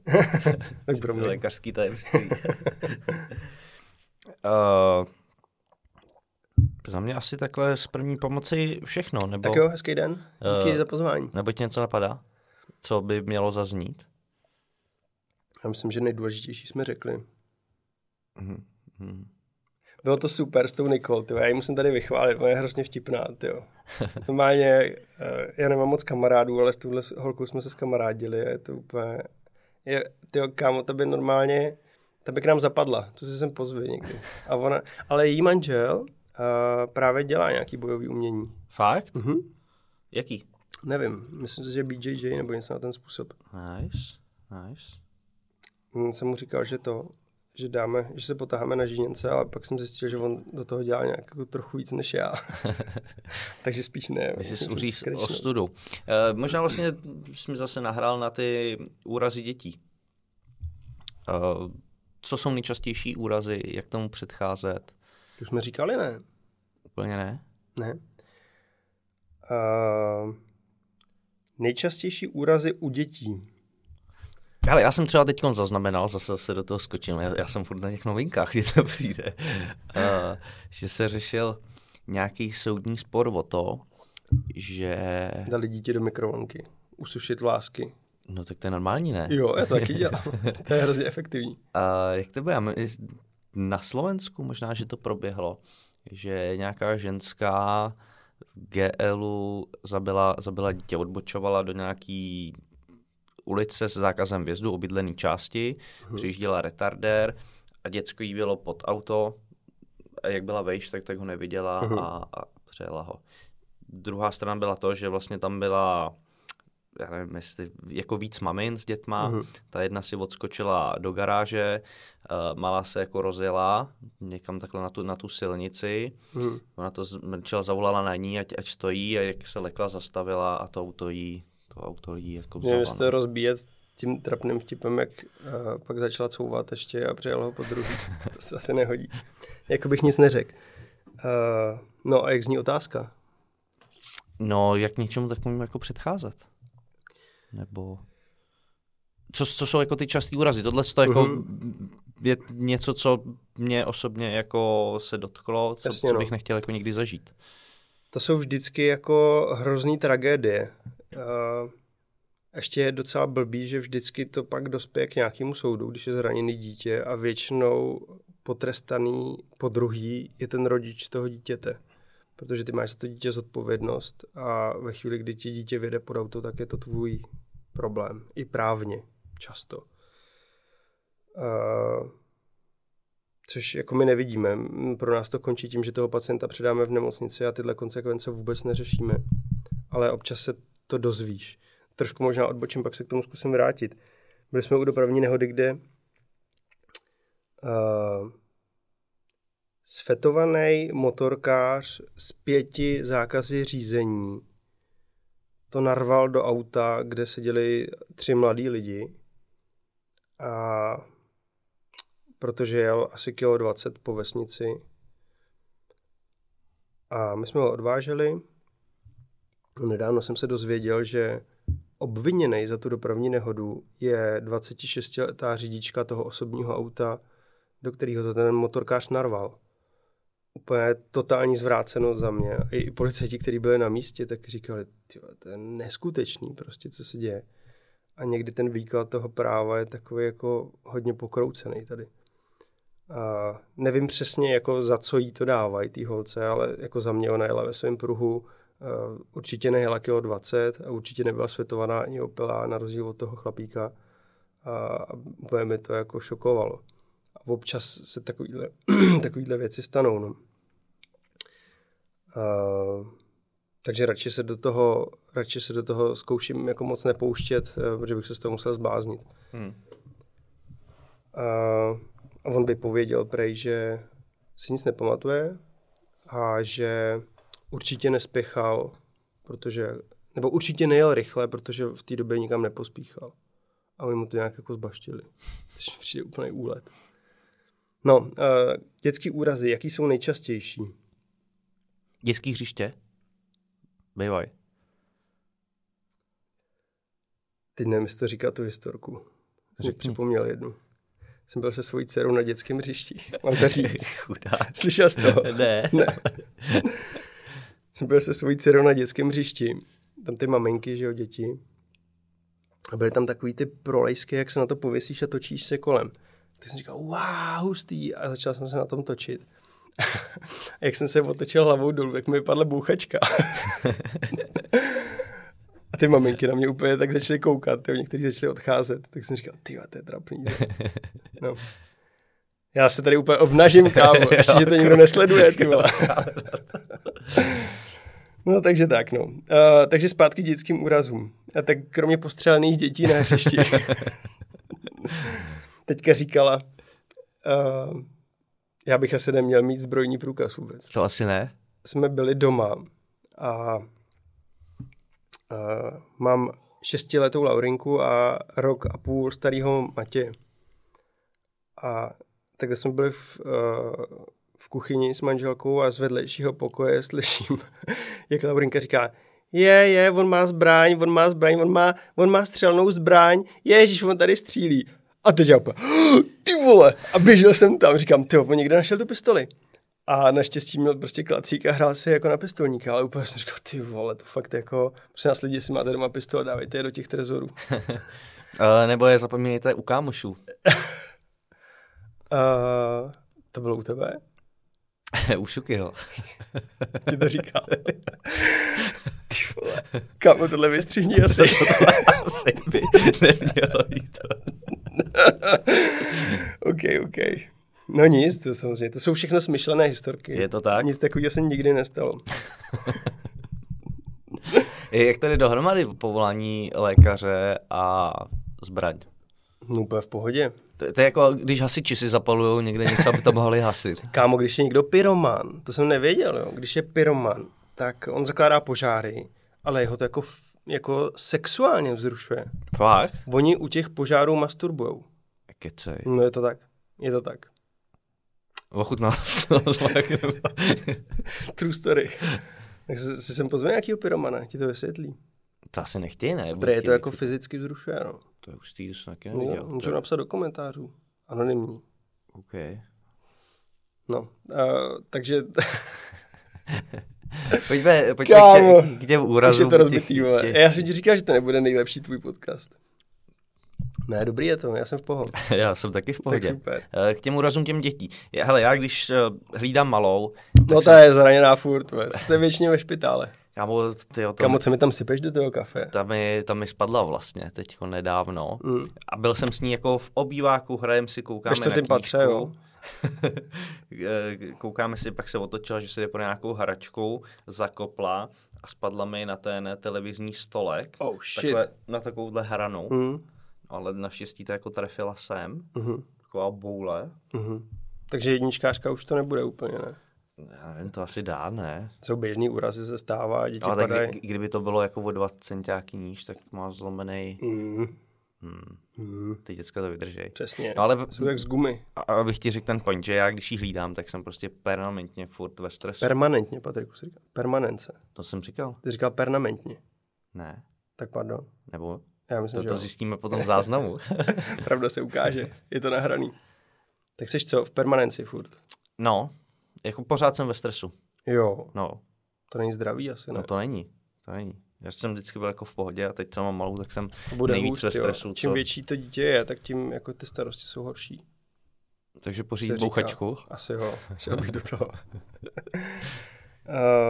tak pro mě. Lékařský tajemství. uh, za mě asi takhle z první pomoci všechno. Nebo, tak jo, hezký den. Díky uh, za pozvání. Nebo ti něco napadá? Co by mělo zaznít? Já myslím, že nejdůležitější jsme řekli. Mm-hmm. Bylo to super s tou Nikol, tyjo. já ji musím tady vychválit, ona je hrozně vtipná, tyjo. Normálně, eh, já nemám moc kamarádů, ale s touhle holkou jsme se skamarádili a je to úplně, je, tyjo, kámo, to by normálně, ta by k nám zapadla, to si sem pozvi někdy. A ona, ale její manžel, uh, právě dělá nějaký bojový umění. Fakt? Mhm. Jaký? Nevím, myslím si, že BJJ nebo něco na ten způsob. Nice, nice. Jsem mu říkal, že to, že dáme, že se potáháme na žíněnce, ale pak jsem zjistil, že on do toho dělá nějak jako trochu víc než já. Takže spíš ne. Vy jsi uříz ostudu. Uh, možná vlastně jsi mi zase nahrál na ty úrazy dětí. Uh, co jsou nejčastější úrazy, jak tomu předcházet? To jsme říkali, ne? Úplně ne. Ne. Uh, nejčastější úrazy u dětí. Ale já jsem třeba teď zaznamenal, zase se do toho skočím, já, já jsem furt na těch novinkách, kdy to přijde, uh, že se řešil nějaký soudní spor o to, že... Dali dítě do mikrovlnky, usušit vlásky. No tak to je normální, ne? Jo, já to taky dělám. to je hrozně efektivní. A jak to bude? Na Slovensku možná, že to proběhlo, že nějaká ženská v GLu zabila, zabila dítě, odbočovala do nějaký ulice s zákazem vjezdu, obydlené části, hmm. přijížděla retardér a děcko jí bylo pod auto a jak byla vejš, tak, tak ho neviděla hmm. a, a přejela ho. Druhá strana byla to, že vlastně tam byla já nevím, jestli jako víc mamin s dětma. Mm-hmm. Ta jedna si odskočila do garáže, uh, malá se jako rozjela někam takhle na tu, na tu silnici. Mm-hmm. Ona to zmrčela, zavolala na ní, ať, ať stojí a jak se lekla, zastavila a to auto jí, to auto jí jako vzala. Měli jste rozbíjet tím trapným vtipem, jak uh, pak začala couvat ještě a přijel ho po druhý. to se asi nehodí. jako bych nic neřekl. Uh, no a jak zní otázka? No, jak něčemu takovému jako předcházet? Nebo... Co, co jsou jako ty časté úrazy? Tohle to jako uh-huh. je něco, co mě osobně jako se dotklo, co, Jasně, co bych no. nechtěl jako nikdy zažít. To jsou vždycky jako hrozný tragédie. Uh, ještě je docela blbý, že vždycky to pak dospěje k nějakému soudu, když je zraněný dítě a většinou potrestaný po druhý je ten rodič toho dítěte. Protože ty máš za to dítě zodpovědnost a ve chvíli, kdy ti dítě vyjde pod auto, tak je to tvůj problém. I právně často. Uh, což jako my nevidíme. Pro nás to končí tím, že toho pacienta předáme v nemocnici a tyhle konsekvence vůbec neřešíme. Ale občas se to dozvíš. Trošku možná odbočím, pak se k tomu zkusím vrátit. Byli jsme u dopravní nehody, kde uh, sfetovaný motorkář z pěti zákazy řízení to narval do auta, kde seděli tři mladí lidi a protože jel asi kilo 20 po vesnici a my jsme ho odváželi. Nedávno jsem se dozvěděl, že obviněný za tu dopravní nehodu je 26-letá řidička toho osobního auta, do kterého to ten motorkář narval úplně totální zvráceno za mě. I, i policajti, kteří byli na místě, tak říkali, to je neskutečný prostě, co se děje. A někdy ten výklad toho práva je takový jako hodně pokroucený tady. A nevím přesně, jako za co jí to dávají, ty holce, ale jako za mě ona jela ve svém pruhu, uh, určitě nejela kilo 20 a určitě nebyla světovaná ani opilá, na rozdíl od toho chlapíka. A, a úplně mi to jako šokovalo. A občas se takovýhle, takovýhle věci stanou. No. Uh, takže radši se do toho, radši se do toho zkouším jako moc nepouštět, uh, protože bych se z toho musel zbláznit. Hmm. Uh, a on by pověděl prej, že si nic nepamatuje a že určitě nespěchal, protože, nebo určitě nejel rychle, protože v té době nikam nepospíchal. A oni mu to nějak jako zbaštili. Což přijde úplný úlet. No, uh, dětský úrazy, jaký jsou nejčastější? Dětský hřiště? Bývaj. Teď nevím, jestli to říká tu historku. Řekni. připomněl jednu. Jsem byl se svojí dcerou na dětském hřišti. Mám to říct. Chudák. Slyšel jsi to? ne. ne. Jsem byl se svojí dcerou na dětském hřišti. Tam ty maminky, že jo, děti. A byly tam takový ty prolejsky, jak se na to pověsíš a točíš se kolem tak jsem říkal, wow, hustý. A začal jsem se na tom točit. a jak jsem se otočil hlavou dolů, tak mi vypadla bouchačka. a ty maminky na mě úplně tak začaly koukat, ty někteří začali odcházet. Tak jsem říkal, ty to je trapný. No. Já se tady úplně obnažím, kámo, ještě, že to nikdo nesleduje, ty vole. No, takže tak, no. Uh, takže zpátky dětským úrazům. A tak kromě postřelených dětí na hřišti teďka říkala, uh, já bych asi neměl mít zbrojní průkaz vůbec. To asi ne. Jsme byli doma a uh, mám šestiletou Laurinku a rok a půl starého Matě. A takhle jsme byli v, uh, v kuchyni s manželkou a z vedlejšího pokoje slyším, jak Laurinka říká, je, je, on má zbraň, on má zbraň, on má, on má střelnou zbraň, ježiš, on tady střílí. A teď já úplně, ty vole, a běžel jsem tam, říkám, ty on někde našel tu pistoli. A naštěstí měl prostě klacík a hrál si jako na pistolníka, ale úplně jsem říkal, ty vole, to fakt jako, prostě nás lidi, si máte doma pistole, dávejte je do těch trezorů. uh, nebo je zapomínejte u kámošů. uh, to bylo u tebe? u Šukyho. Ti to říká. Ty vole, kámo, tohle vystřihni asi. asi by nemělo jít to. OK, OK. No nic, to samozřejmě, to jsou všechno smyšlené historky. Je to tak? Nic takového se nikdy nestalo. Jak tady dohromady povolání lékaře a zbraň? No úplně v pohodě. To, to je jako, když hasiči si zapalují někde něco, aby to mohli hasit. Kámo, když je někdo pyroman, to jsem nevěděl, jo. Když je pyroman, tak on zakládá požáry, ale jeho to jako jako sexuálně vzrušuje. Fakt? Oni u těch požárů masturbujou. Kecej. No je to tak. Je to tak. Ochutnal True story. Tak si sem pozve nějakýho pyromana, ti to vysvětlí. To asi nechtějí, ne? Bude je to jako fyzicky vzrušuje, no. To je už to jsem taky neviděl. No, můžu to... napsat do komentářů. Anonymní. OK. No, uh, takže pojďme, pojďme Kámo, k, tě, k těm úrazům. to rozbitý, těch, těch... Já jsem ti říkal, že to nebude nejlepší tvůj podcast. Ne, dobrý je to, já jsem v pohodě. já jsem taky v pohodě. Tak super. Eh, k těm úrazům těm dětí. Hele, já když eh, hlídám malou... No ta se... je zraněná furt, jsem většině ve špitále. Kámo, tyjo, to Kamo, co mi tam sypeš do toho kafe? tam mi, tam mi spadla vlastně teďko nedávno. Mm. A byl jsem s ní jako v obýváku, hrajem si, koukáme čtvrtém na patře, knížku. jo? Koukáme si, pak se otočila, že se jde po nějakou hračku, zakopla a spadla mi na ten televizní stolek. Oh shit. Takhle, na takovouhle hranu. Mm. Ale naštěstí to jako trefila sem. Mhm. Taková boule. Mhm. Takže jedničkářka už to nebude úplně, ne? Já nevím, to asi dá, ne? Jsou běžný úrazy, se stává, děti Ale tak padají. kdy, kdyby to bylo jako o 20 centiáky níž, tak má zlomený. Mm. Hmm, Mm. ty děcka to vydržej. Přesně. No ale Jsou jak z gumy. a- abych ti řekl ten point, že já když ji hlídám, tak jsem prostě permanentně furt ve stresu. Permanentně, Patriku, jsi říkal. Permanence. to jsem říkal? Ty říkal permanentně. Ne. Tak pardon. Nebo Já myslím, to, že to zjistíme potom v záznamu. Pravda se ukáže. Je to nahraný. Tak jsi co? V permanenci furt. no, jako pořád jsem ve stresu. Jo, No, to není zdravý asi, ne? no to není. To není. Já jsem vždycky byl jako v pohodě a teď co mám malou, tak jsem To bude nejvíc hůř, ve jo. stresu. Čím co? větší to dítě je, tak tím jako ty starosti jsou horší. Takže pořídit bouchačku. Asi jo, šel bych do toho.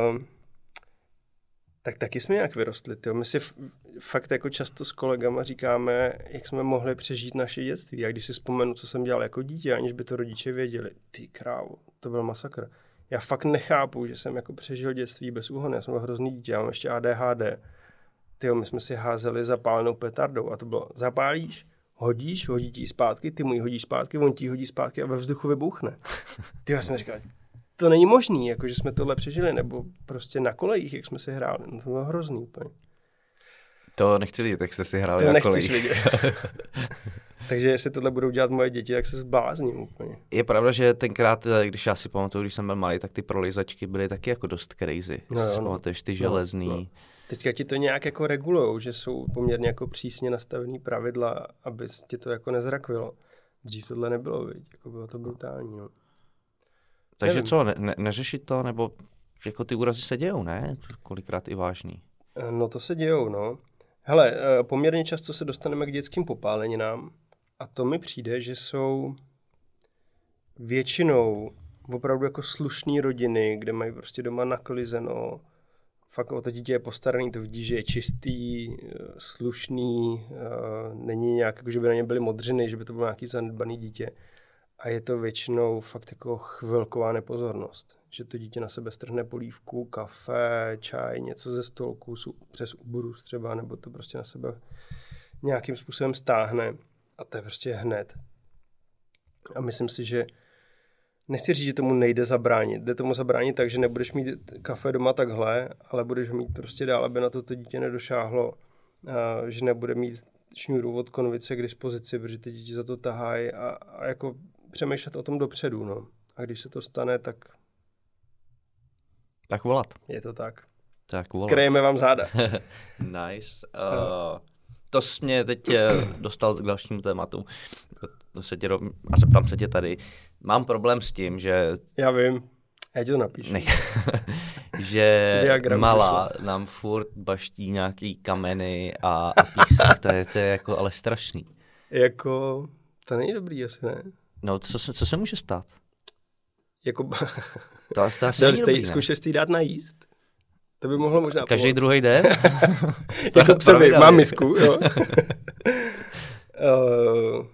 um, tak taky jsme nějak vyrostli. Tyjo. My si f- fakt jako často s kolegama říkáme, jak jsme mohli přežít naše dětství. Já když si vzpomenu, co jsem dělal jako dítě, aniž by to rodiče věděli, ty krávo, to byl masakr. Já fakt nechápu, že jsem jako přežil dětství bez úhony. Já jsem byl hrozný dítě, já mám ještě ADHD. Ty my jsme si házeli zapálenou petardou a to bylo, zapálíš, hodíš, hodí ti zpátky, ty mu ji hodíš zpátky, on ti hodí zpátky a ve vzduchu vybuchne. Ty jsme říkali, to není možný, jako že jsme tohle přežili, nebo prostě na kolejích, jak jsme si hráli. No, to bylo hrozný úplně. To nechci vidět, jak jste si hráli To na kolejích. Takže jestli tohle budou dělat moje děti, tak se zblázním úplně. Je pravda, že tenkrát, eh, když já si pamatuju, když jsem byl malý, tak ty prolizačky byly taky jako dost crazy. No Si no. pamatuješ ty No, železný. no. Teďka ti to nějak jako regulujou, že jsou poměrně jako přísně nastavený pravidla, aby ti to jako nezrakvilo. Dřív tohle nebylo, viď? Jako bylo to brutální. No. Takže Nevím. co, ne, ne, neřešit to, nebo jako ty úrazy se dějou, ne? Kolikrát i vážný. Eh, No to se dějou, no. Hele, eh, poměrně často se dostaneme k dětským popáleninám a to mi přijde, že jsou většinou opravdu jako slušné rodiny, kde mají prostě doma naklizeno, fakt o to dítě je postaraný, to vidí, že je čistý, eh, slušný, eh, není nějak, jako že by na něm byly modřiny, že by to bylo nějaký zanedbaný dítě. A je to většinou fakt jako chvilková nepozornost. Že to dítě na sebe strhne polívku, kafe, čaj, něco ze stolku přes ubrus třeba, nebo to prostě na sebe nějakým způsobem stáhne. A to je prostě hned. A myslím si, že nechci říct, že tomu nejde zabránit. Jde tomu zabránit tak, že nebudeš mít kafe doma takhle, ale budeš mít prostě dál, aby na to to dítě nedošáhlo. A že nebude mít šňůru od konvice k dispozici, protože ty děti za to tahají a, a jako přemýšlet o tom dopředu. No. A když se to stane, tak Tak volat. je to tak. Tak volat. Krejeme vám záda. nice. Uh, to mě teď eh, dostal k dalšímu tématu. To, se tě, a zeptám se tě tady. Mám problém s tím, že Já vím. Já ti to napíšu. Ne, že Diagram malá nám furt baští nějaký kameny a, a písek, to je, to je jako ale strašný. Jako, to není dobrý asi, ne? No, co se, co se může stát? Jako, To, to asi není jste, dobrý, ne? zkušeli jste jí dát najíst? To by mohlo možná Každý pomoct. druhý den? jako psovi, pravidelně. mám misku, jo. Eh,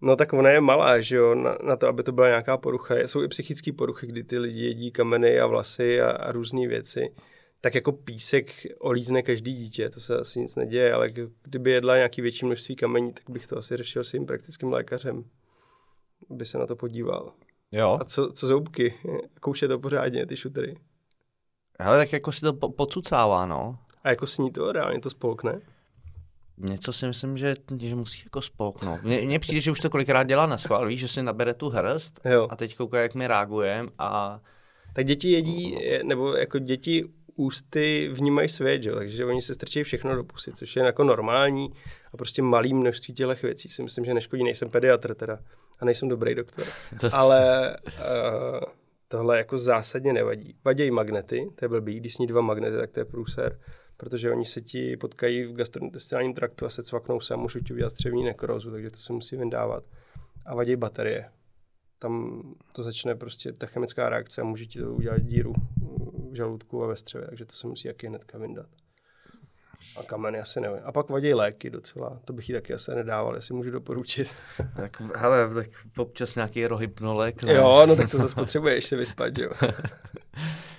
no tak ona je malá, že jo, na, na to, aby to byla nějaká porucha. Jsou i psychické poruchy, kdy ty lidi jedí kameny a vlasy a, a různé věci. Tak jako písek olízne každý dítě, to se asi nic neděje, ale kdyby jedla nějaký větší množství kamení, tak bych to asi řešil s tím praktickým lékařem, aby se na to podíval. Jo. A co, co zoubky? Kouše to pořádně, ty šutry. Ale tak jako si to po, pocucává, no. A jako sní to, reálně to spolkne. Něco si myslím, že, že musí jako spolknout. Mně, mně přijde, že už to kolikrát dělá na schvál, víš, že si nabere tu hrst Jo. a teď kouká, jak my reagujeme a Tak děti jedí, nebo jako děti ústy vnímají svět, že? jo, takže oni se strčí všechno do pusy, což je jako normální a prostě malý množství těch věcí si myslím, že neškodí, nejsem pediatr teda a nejsem dobrý doktor, to, ale uh, tohle jako zásadně nevadí. Vadějí magnety, to je blbý, když sní dva magnety, tak to je průser, protože oni se ti potkají v gastrointestinálním traktu a se cvaknou se a můžou ti udělat střevní nekrozu, takže to se musí vyndávat. A vadějí baterie. Tam to začne prostě ta chemická reakce a může ti to udělat díru v žaludku a ve střevě, takže to se musí taky hnedka vyndat. A kameny asi nevím. A pak vadí léky docela, to bych jí taky asi nedával, jestli můžu doporučit. Tak, hele, tak občas nějaký rohypnolek. Ne? Jo, no tak to zase potřebuješ se vyspat, jo. uh,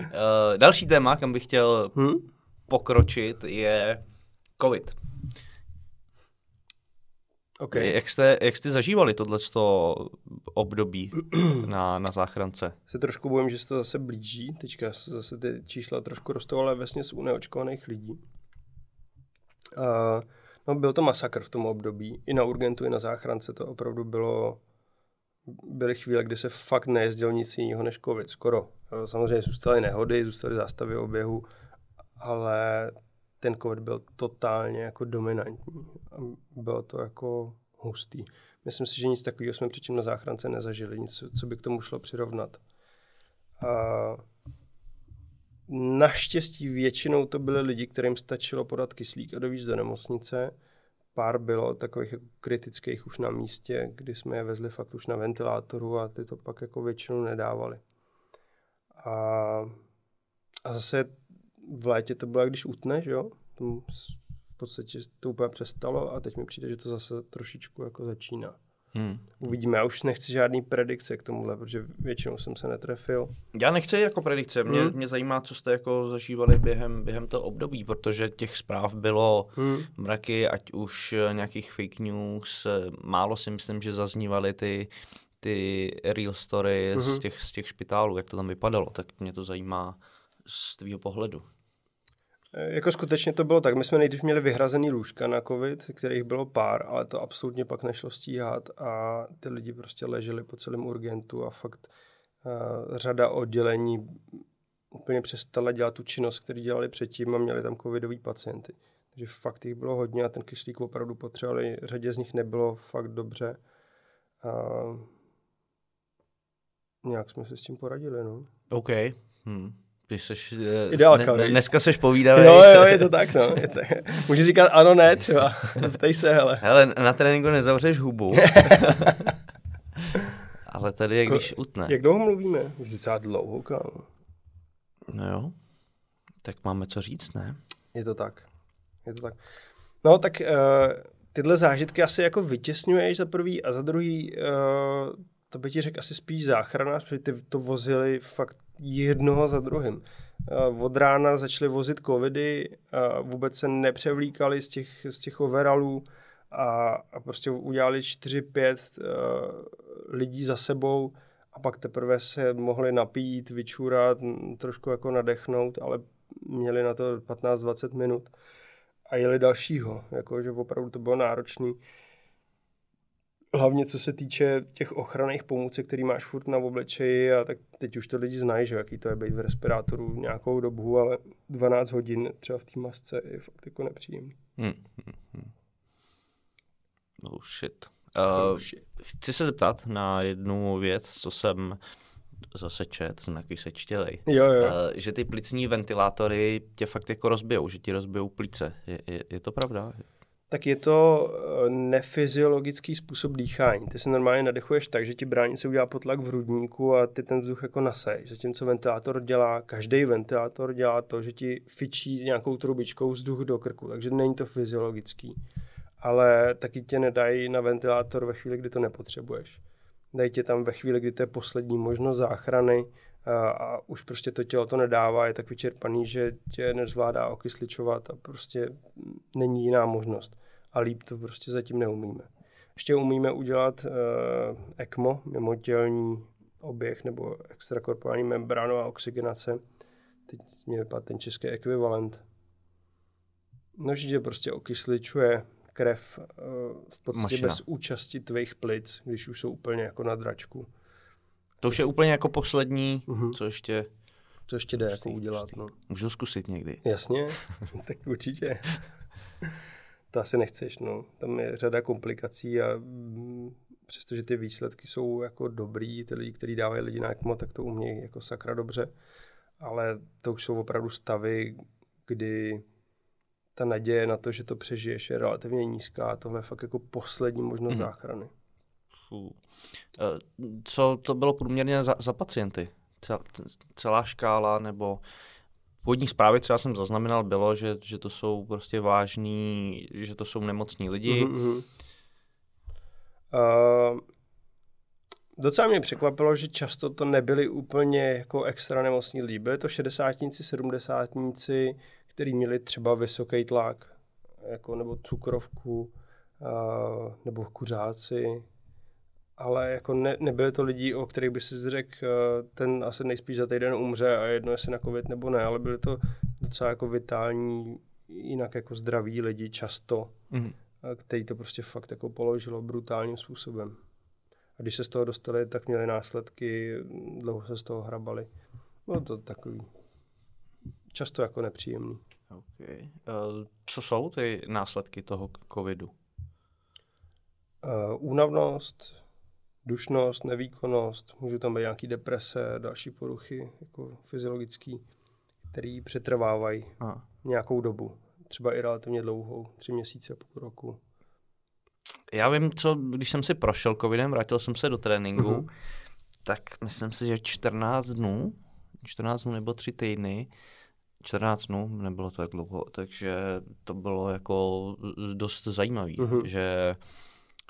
další téma, kam bych chtěl Hm? pokročit, je COVID. OK. Jak, jste, jak jste zažívali tohleto období na, na záchrance? Se trošku bojím, že se to zase blíží. Teďka se zase ty čísla trošku rostou, ale vesně u neočkovaných lidí. Uh, no, byl to masakr v tom období. I na urgentu, i na záchrance to opravdu bylo byly chvíle, kdy se fakt nejezdil nic jiného než covid, skoro. Samozřejmě zůstaly nehody, zůstaly zástavy oběhu, ale ten covid byl totálně jako dominantní. A bylo to jako hustý. Myslím si, že nic takového jsme předtím na záchrance nezažili, nic, co by k tomu šlo přirovnat. A naštěstí většinou to byly lidi, kterým stačilo podat kyslík a dovíc do nemocnice. Pár bylo takových jako kritických už na místě, kdy jsme je vezli fakt už na ventilátoru a ty to pak jako většinou nedávali. A, a zase v létě to bylo, když utne, že jo? V podstatě to úplně přestalo a teď mi přijde, že to zase trošičku jako začíná. Hmm. Uvidíme, já už nechci žádný predikce k tomuhle, protože většinou jsem se netrefil. Já nechci jako predikce, mě, Hmm. mě zajímá, co jste jako zažívali během, během toho období, protože těch zpráv bylo Hmm. mraky, ať už eh, nějakých fake news, málo si myslím, že zaznívaly ty, ty real story Mhm. z, těch, z těch špitálů, jak to tam vypadalo, tak mě to zajímá z tvýho pohledu. E, Jako skutečně to bylo tak. My jsme nejdřív měli vyhrazený lůžka na covid, kterých bylo pár, ale to absolutně pak nešlo stíhat a ty lidi prostě leželi po celém urgentu a fakt uh, řada oddělení úplně přestala dělat tu činnost, který dělali předtím a měli tam covidový pacienty. Takže fakt jich bylo hodně a ten kyslík opravdu potřebovali. Řadě z nich nebylo fakt dobře. Uh, nějak jsme se s tím poradili, no. OK. Hm. Ty seš, eh, Ideálka, ne, dneska seš povídavý. Jo, jo, je to tak, no. Je to, můžu říkat ano, ne, třeba. Ptej se, hele. Hele, na tréninku nezavřeš hubu. Ale tady je, Ko- když utne. Jak dlouho mluvíme? Už docela dlouho, kámo. No jo. Tak máme co říct, ne? Je to tak. Je to tak. No, tak uh, tyhle zážitky asi jako vytěsňuješ za prvý a za druhý, uh, to by ti řekl asi spíš záchranář, protože ty to vozili fakt jednoho za druhým. Uh, od rána začali vozit covidy, vůbec se nepřevlíkali z těch, z těch overallů a, a prostě udělali 4-5 uh, lidí za sebou a pak teprve se mohli napít, vyčůrat, trošku jako nadechnout, ale měli na to 15-20 minut a jeli dalšího, jako, že opravdu to bylo náročný. Hlavně co se týče těch ochranných pomůcek, který máš furt na obličeji a tak teď už to lidi znají, že jaký to je být v respirátoru nějakou dobu, ale 12 hodin třeba v té masce je fakt jako nepříjemný. Hm, hm, hm. Oh shit. Oh, Uh, shit. chci se zeptat na jednu věc, co jsem zase čet, jsem takový sečtělej. Jo, jo. Uh, že ty plicní ventilátory tě fakt jako rozbijou, že ti rozbijou plíce. Je, je, je to pravda? Tak je to eh, nefyziologický způsob dýchání. Ty se normálně nadechuješ tak, že ti bránice udělá potlak v hrudníku a ty ten vzduch jako nasejš. Zatímco ventilátor dělá, každý ventilátor dělá to, že ti fičí nějakou trubičkou vzduch do krku, takže není to fyziologický. Ale taky tě nedají na ventilátor ve chvíli, kdy to nepotřebuješ. Dají tě tam ve chvíli, kdy to je poslední možnost záchrany a, a už prostě to tělo to nedává, je tak vyčerpaný, že tě nezvládá okysličovat a prostě není jiná možnost. A líp to prostě zatím neumíme. Ještě umíme udělat uh, ECMO, mimotělní oběh nebo extrakorporální membránová oxygenace. Teď mě vypadá ten český ekvivalent. No, že tě prostě okysličuje krev uh, v podstatě Mašina. bez účasti tvých plic, když už jsou úplně jako na dračku. To už je úplně jako poslední, Mhm. co ještě To ještě jde jako udělat. No. můžu zkusit někdy. Jasně, tak určitě. To asi nechceš, no. Tam je řada komplikací a mm, přestože ty výsledky jsou jako dobrý, ty lidi, kteří dávají lidi na ECMO, tak to umějí jako sakra dobře, ale to už jsou opravdu stavy, kdy ta naděje na to, že to přežiješ, je relativně nízká a tohle je fakt jako poslední možnost Mhm. záchrany. Fů. Eh, Co to bylo průměrně za, za pacienty? Cel, celá škála nebo původní zprávy, já jsem zaznamenal, bylo, že, že to jsou prostě vážní, že to jsou nemocní lidi. Mm-hmm. Uh, docela mě překvapilo, že často to nebyli úplně jako extra nemocní lidi. Byli to šedesátníci, sedmdesátníci, kteří měli třeba vysoký tlak, jako, nebo cukrovku, uh, nebo kuřáci, ale jako ne, nebyly to lidi, o kterých by si řekl, uh, ten asi nejspíš za týden umře a jedno jestli na covid nebo ne, ale byly to docela jako vitální, jinak jako zdraví lidi často, mm. který to prostě fakt jako položilo brutálním způsobem. A když se z toho dostali, tak měli následky, dlouho se z toho hrabali. Bylo to takový často jako nepříjemný. Okay. Uh, co jsou ty následky toho covidu? Uh, únavnost, dušnost, nevýkonnost, můžou tam být nějaké deprese, další poruchy jako fyziologické, které přetrvávají Aha. nějakou dobu, třeba i relativně dlouhou, tři měsíce, půl roku. Já vím, co, když jsem si prošel covidem, vrátil jsem se do tréninku, uh-huh. tak myslím si, že 14 dnů, 14 dnů nebo 3 týdny, 14 dnů, nebylo to tak dlouho, takže to bylo jako dost zajímavý, uh-huh. že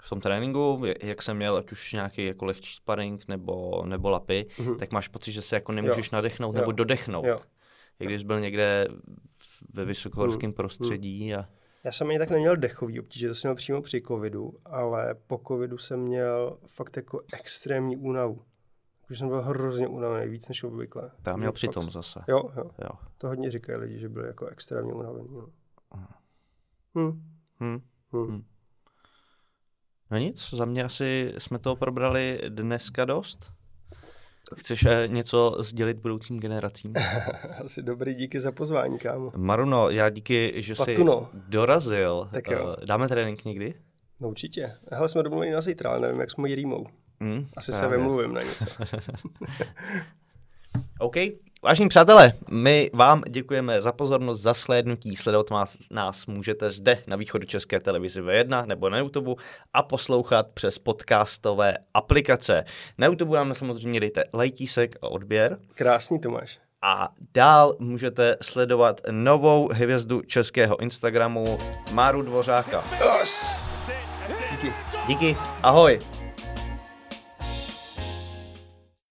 v tom tréninku, jak jsem měl, ať už nějaký jako lehčí sparring nebo, nebo lapy, uh-huh. tak máš pocit, že se jako nemůžeš jo. nadechnout jo. nebo dodechnout. Jo. Jak když byl někde ve vysokohorském uh-huh. prostředí a já jsem ani tak neměl dechový obtíže, to jsem měl přímo při covidu, ale po covidu jsem měl fakt jako extrémní únavu. Už jsem byl hrozně unavený, víc než obvykle. Tam měl přitom zase. Jo, jo, jo. To hodně říkají lidi, že byli jako extrémně unavený. No. Hm. Hm. Hm. Hm. No nic, za mě asi jsme toho probrali dneska dost. Chceš eh, něco sdělit budoucím generacím? Asi dobrý, díky za pozvání, kámo. Maruno, já díky, že Patuno. jsi dorazil. Tak jo. Eh, dáme trénink někdy? No určitě. Hele, jsme domluvili na zítra, ale nevím, jak s mojí rýmou. Hmm, Asi právě. se vymluvím na něco. OK. Vážení přátelé, my vám děkujeme za pozornost, za shlédnutí. Sledovat nás, nás můžete zde na východu České televizi V1 nebo na YouTube a poslouchat přes podcastové aplikace. Na YouTube nám samozřejmě dejte lajtísek a odběr. Krásný Tomáš. A dál můžete sledovat novou hvězdu českého Instagramu Máru Dvořáka. Yes. Díky. Díky. Ahoj.